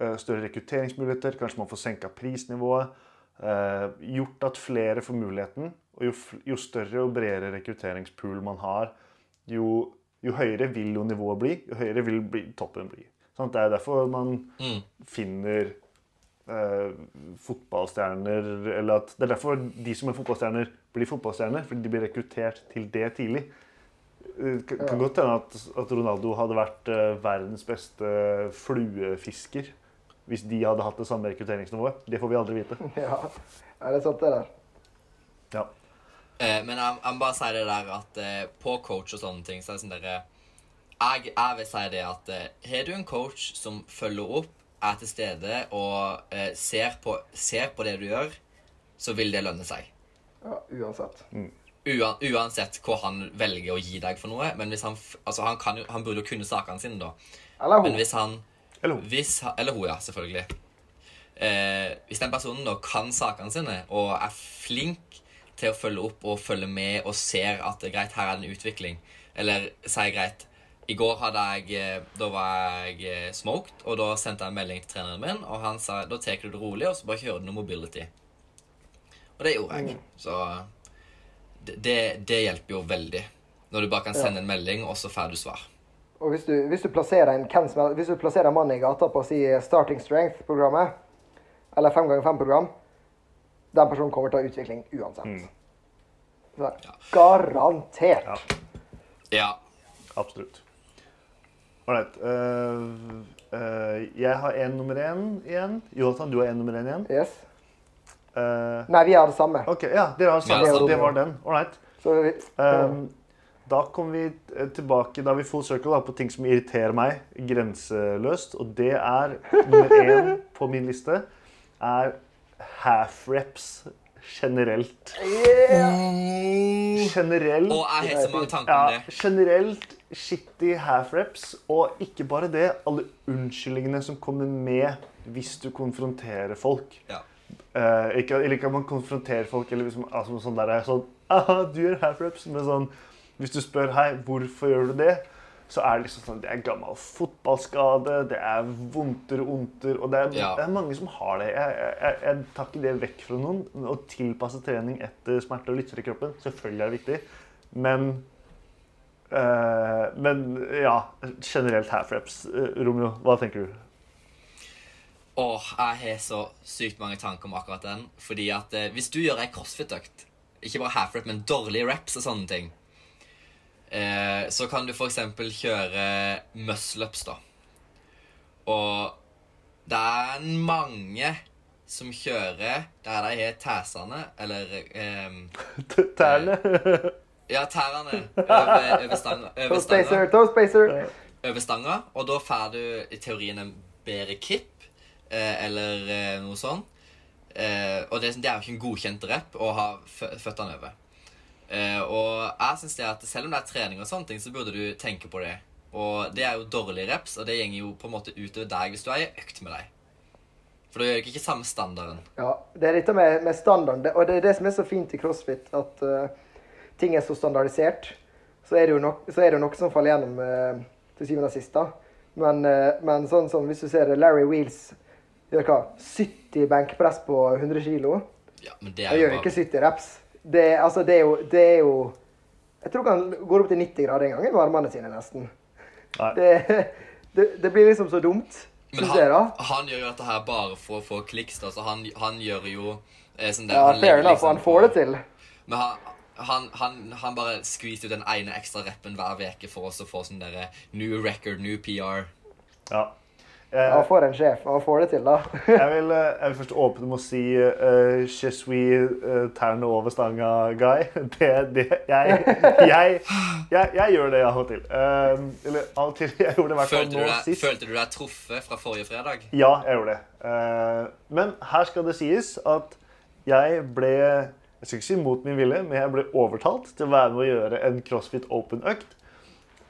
eh, større rekrutteringsmuligheter. Kanskje man får senka prisnivået. Eh, gjort at flere får muligheten. Og jo, jo større og bredere rekrutteringspool man har, jo, jo høyere vil jo nivået bli. Jo høyere vil bli, toppen bli. Sånn, Det er derfor man Mm. finner eh, fotballstjerner Eller at det er derfor de som er fotballstjerner, blir fotballstjerner. Fordi de blir rekruttert til det tidlig. Det kan, kan godt hende at, at Ronaldo hadde vært eh, verdens beste fluefisker hvis de hadde hatt det samme rekrutteringsnivået. Det får vi aldri vite. Ja. er det sant, det der. Eh, men jeg, jeg må bare si det der at eh, på coach og sånne ting, så er det sånn dere jeg, jeg vil si det at eh, har du en coach som følger opp, er til stede og eh, ser, på, ser på det du gjør, så vil det lønne seg. Ja, uansett. Uan, uansett hva han velger å gi deg for noe. Men hvis han, altså han, kan han burde jo kunne sakene sine, da. Eller Men hun. hvis han Eller hun. hvis, Eller hun, ja. Selvfølgelig. Eh, hvis den personen da kan sakene sine og er flink til å følge opp og følge med og ser at det greit, her er det en utvikling, eller sier greit I går hadde jeg, eh, da var jeg eh, smoked, og da sendte jeg en melding til treneren min, og han sa da tar du det rolig, og så bare kjører du noe mobility. Og det gjorde jeg. Så det, det, hjelper jo veldig. Når du bare kan sende en melding, og så får du svar. Og hvis du, hvis du plasserer en hvem som helst, hvis du plasserer en mann i gata på å si Starting Strength-programmet, eller 5x5-program, den personen kommer til å ha utvikling uansett. Så, garantert. Ja. Ja. Absolutt. Ålreit. jeg har én nummer én igjen. Jonathan, du har én nummer én igjen. Yes. Uh, Nei, vi har det samme. OK, ja, dere har det samme. Ja, det var den. Ålreit. Um, da kommer vi eh, tilbake Da vi full circle da, på ting som irriterer meg grenseløst. Og det er nummer én på min liste er half reps generelt. Generelt Og jeg har så mange tanker om ja, det. generelt shitty half reps. Og ikke bare det, alle unnskyldningene som kommer med hvis du konfronterer folk. Ja. Eh, ikke, eller ikke at man konfronterer folk eller liksom, altså, sånn der, sånn, Aha, du gjør half reps, men sånn Hvis du spør hei, hvorfor gjør du det, så er det liksom sånn Det er gammel fotballskade, det er vondter ondter Og det er, Ja. det er mange som har det. Jeg, jeg, jeg, tar ikke det vekk fra noen. Å tilpasse trening etter smerte og lytter i kroppen, selvfølgelig er det viktig, men eh, Men ja, generelt half reps. Eh, Romeo, hva tenker du? Åh, jeg har så sykt mange tanker om akkurat den. Fordi at eh, hvis du gjør ei crossfit-økt, ikke bare half rep, men dårlige reps og sånne ting, eh, så kan du eksempel kjøre muscle-ups, da. Og det er mange som kjører der de har tæsene, eller eh, Tærne. Ja, tærne over, over stanga. Over stanga toe spacer. over stanga, og da får du i teorien en bedre kipp, eh, eller eh, noe sånt. Eh, og det, det er jo ikke en godkjent rep å ha føttene over. Eh, og jeg synes det at selv om det er trening og sånne ting, så burde du tenke på det. Og det er jo dårlige reps, og det gjenger jo på en måte utover deg hvis du er i økt med deg. For da gjør du ikke samme standarden. Ja, det er dette med, med standarden, og det er det som er så fint i crossfit, at uh, ting er så standardisert. Så er det jo nok, så er det noe som faller gjennom uh, til syvende og sist. Men, uh, men sånn som hvis du ser Larry Wheels gjør hva? 70 benkpress på 100 kg. Ja, men det Han er jo gjør ikke 70 reps. Det, altså, det, er jo, det er jo Jeg tror ikke han går opp til 90 grader en gang i varmene sine, nesten. Det, det, det blir liksom så dumt. Men synes jeg, han, da. han gjør jo dette her bare for å få kliks. Altså, han, han gjør jo eh, sånn der, Ja, han fair enough, liksom han får det til. Men han, han, han, han bare skviser ut den ene ekstra rappen hver uke for oss å få sånn derre new record, new PR. Ja. Eh, Han får en sjef, han får det til, da. jeg, vil, eh, jeg vil først åpne med å si uh, Je suis uh, tærne over stanga-guy. Det, det jeg, jeg, jeg, jeg gjør det av og til. Uh, eller av og til. Jeg gjorde det i hvert fall nå deg, sist. følte du deg truffet fra forrige fredag? Ja, jeg gjorde det. Uh, men her skal det sies at jeg ble Jeg skal ikke si mot min vilje, men jeg ble overtalt til å være med å gjøre en CrossFit Open-økt.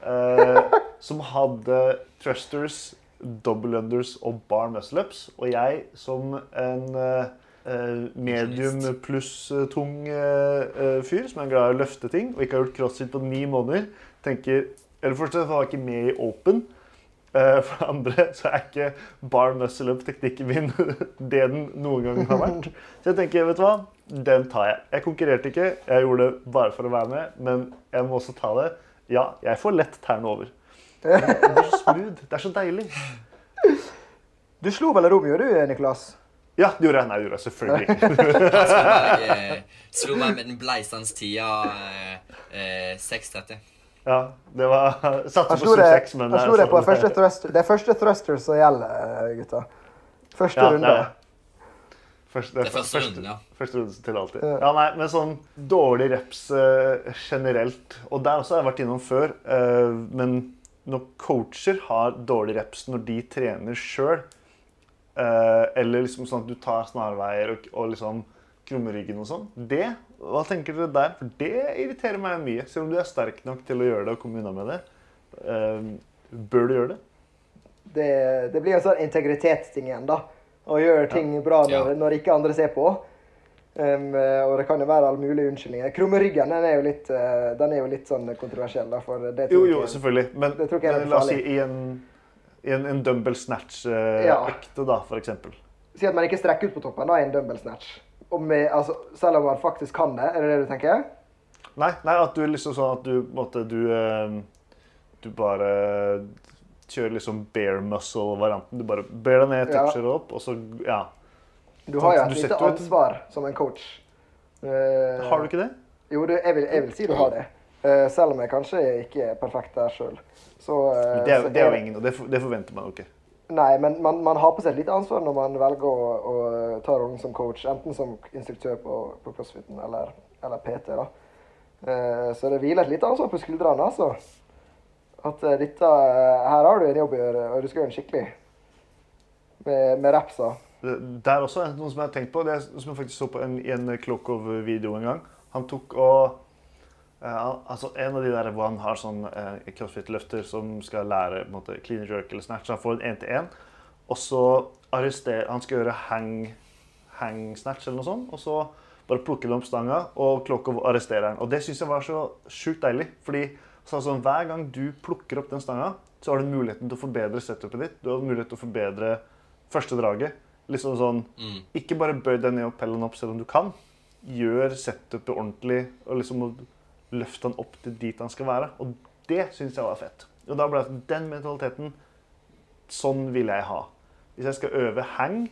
eh, som hadde thrusters, double unders og bar muscle-ups. Og jeg som en eh, eh, medium pluss eh, tung fyr som er glad i å løfte ting, og ikke har gjort crossfit på ni måneder, tenker Eller først og fremst var jeg ikke med i Open. For det andre så er ikke bar muscle up-teknikken min det den noen gang har vært. Så jeg tenker, vet du hva, den tar jeg. Jeg konkurrerte ikke, jeg gjorde det bare for å være med, men jeg må også ta det. Ja, jeg får lett tærne over. Det er så smooth, det er så deilig. Du slo vel Romeo, du, Niklas? Ja, det gjorde jeg. Nei, det gjorde jeg selvfølgelig. Jeg eh, slo meg med den bleisende tida eh, eh, 6.30. Ja, det var Satte på slo det, 26, men Jeg slo deg på sånn- første thruster. Det er første thruster som gjelder, gutta. Første Ja, runde. Nei. det. Første, Det er første runden, ja. Første runde til alltid. Ja. Nei, men sånn dårlig reps eh, generelt. Og der også har jeg vært innom før. eh, men når coacher har dårlig reps når de trener sjøl, eller liksom sånn at du tar snarveier og, og liksom krummer ryggen og sånn, det Hva tenker dere der? For det irriterer meg mye. Selv om du er sterk nok til å gjøre det og komme unna med det, eh, bør du gjøre det? Det, det blir en sånn integritetsting igjen, da. Å gjøre ting bra når, Ja. når ikke andre ser på. Um, og det kan jo være alle mulige unnskyldninger. Krummeryggen den er jo litt, uh, den er jo litt sånn kontroversiell. da, for det tror Jo, jo, selvfølgelig. Men, det tror jeg er men la oss si i en, i en, en dumbbell snatch-økte, da, for eksempel. Si at man ikke strekker ut på toppen da, i en dumbbell snatch. Med, altså, selv om man faktisk kan det. Er det det du tenker? Nei, nei, at du liksom sånn at du måtte du, eh, du bare kjører liksom bare muscle-varianten. Du bare ber deg ned, Ja. toucher opp, og så Ja. Du har jo et lite ansvar som en coach. Uh, Har du ikke det? Jo, du, jeg, vil, jeg vil si du har det. Uh, selv om jeg kanskje ikke er perfekt der sjøl. Eh, Det er, det er jo ingen, og det, for- det forventer man jo ikke. Nei, men man, man har på seg et lite ansvar når man velger å, å ta rollen som coach. Enten som instruktør på, på CrossFiten eller, eller PT. da. Eh, så det hviler et lite ansvar på skuldrene. altså. At dette, her har du en jobb å gjøre, og du skal gjøre den skikkelig. Med, med rapsa. Det er også noe som jeg har tenkt på, det som jeg faktisk så på en, i en Klokov-video en gang. Han tok og Uh, altså En av de der hvor han har sånn uh, crossfit-løfter som skal lære på en måte, clean jerk eller snatch. Han får en én-til-én, og så arresterer Han skal gjøre hang, hang snatch eller noe sånt. Og så bare plukker han opp stanga, og Klokov arresterer han. Og det syns jeg var så sjukt deilig. fordi så altså, hver gang du plukker opp den stanga, så har du muligheten til å forbedre setupet ditt. Du har mulighet til å forbedre første draget. Liksom sånn, Mm. Ikke bare bøy deg ned og pell den opp selv om du kan. Gjør setupet ordentlig og liksom løft den opp til dit han skal være. Og det syns jeg var fett. Og da ble det den mentaliteten Sånn vil jeg ha. Hvis jeg skal øve hang,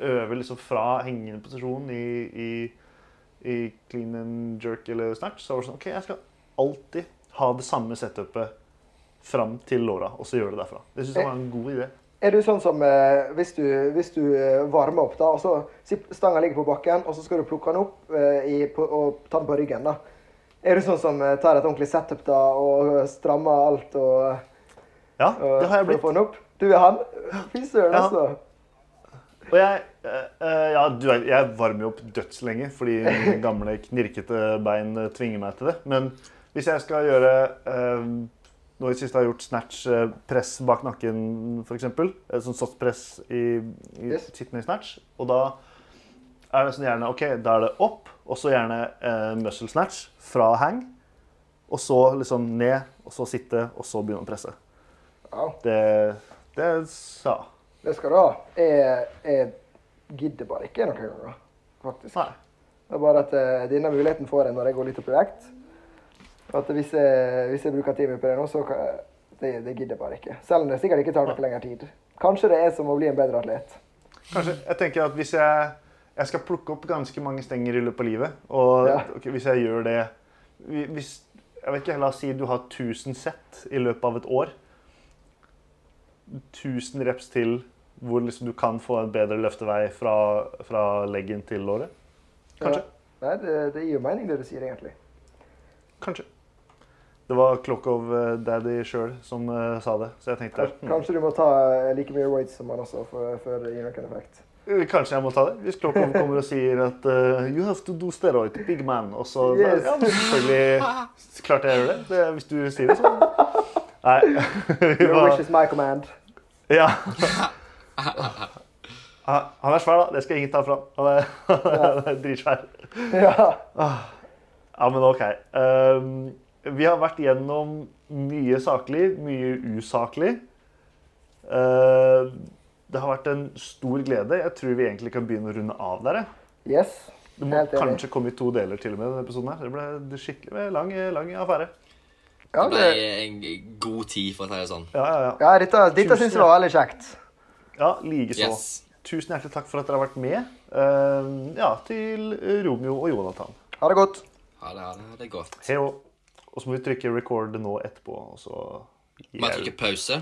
øve liksom fra hengende posisjon i, i, i clean and jerk eller snatch, så var det sånn OK, jeg skal alltid ha det samme setupet fram til låra, og så gjøre det derfra. Det syns jeg var en god idé. Er du sånn som eh, hvis du, hvis du eh, varmer opp, da, og så stanga ligger på bakken, og så skal du plukke den opp eh, i, på, og ta den på ryggen, da. Er du sånn som eh, tar et ordentlig setup da, og strammer alt og, Ja, og det har jeg blitt. opp? Du er han? Fy søren, Ja. altså. Og jeg, eh, eh, ja, du jeg varmer jo opp dødslenge fordi mine gamle knirkete bein eh, tvinger meg til det. Men hvis jeg skal gjøre eh, Nå i siste har jeg gjort snatch, eh, press bak nakken f.eks. Sånn softpress i, i Yes. sittende i snatch. Og da er det sånn gjerne OK, da er det opp, og så gjerne eh, muscle snatch fra hang. Og så liksom ned, og så sitte, og så begynne å presse. Ja, Det, det sa det skal du ha. Jeg, jeg gidder bare ikke noen ganger, faktisk. Nei. Det er bare at uh, denne muligheten får jeg når jeg går litt opp i vekt. At hvis jeg, hvis jeg bruker tid på det nå, så det, det gidder jeg bare ikke. Selv om det sikkert ikke tar noe lengre tid. Kanskje det er som å bli en bedre atlet. Kanskje. Jeg tenker at hvis jeg, jeg skal plukke opp ganske mange stenger i løpet av livet, og Ja. okay, hvis jeg gjør det hvis, Jeg vet ikke, La oss si du har 1000 sett i løpet av et år. 1000 reps til hvor liksom du kan få en bedre løftevei fra, fra leggen til låret. Kanskje. Ja. Nei, det, det gir jo mening, det du sier, egentlig. Kanskje. Det var Clock of eh, Daddy sjøl som uh, sa det, så jeg tenkte Kanskje, hmm, kanskje du må ta eh, like mye weights som han også, for, for noen effekt. Kanskje jeg må ta det. Hvis Klokov kommer og sier at uh, You have to do steroid, big man. Og så Yes. Ja, selvfølgelig klart jeg gjør det. det. Hvis du sier det, så Nei. Your wish is my command. ja. Han han er svær, da. Det skal ingen ta fra. Han er, han er dritsvær. Ja. Ja, men OK. Um, vi har vært gjennom mye saklig, mye usaklig. Uh, det har vært en stor glede. Jeg tror vi egentlig kan begynne å runde av der. Yes. Det må kanskje komme i to deler til og med denne episoden. her. Det ble skikkelig lang, lang affære. Ja, Det ble en god tid, for å si det sånn. Ja, ja, ja. ja dette, dette syns jeg var veldig kjekt. ja Likeså. Yes. Tusen hjertelig takk for at dere har vært med. Uh, ja, til Romeo og Jonathan. Ha det godt. Ha det, ha det, ha det godt. Hei og. Så må vi trykke record nå etterpå, og så Bare trykke pause.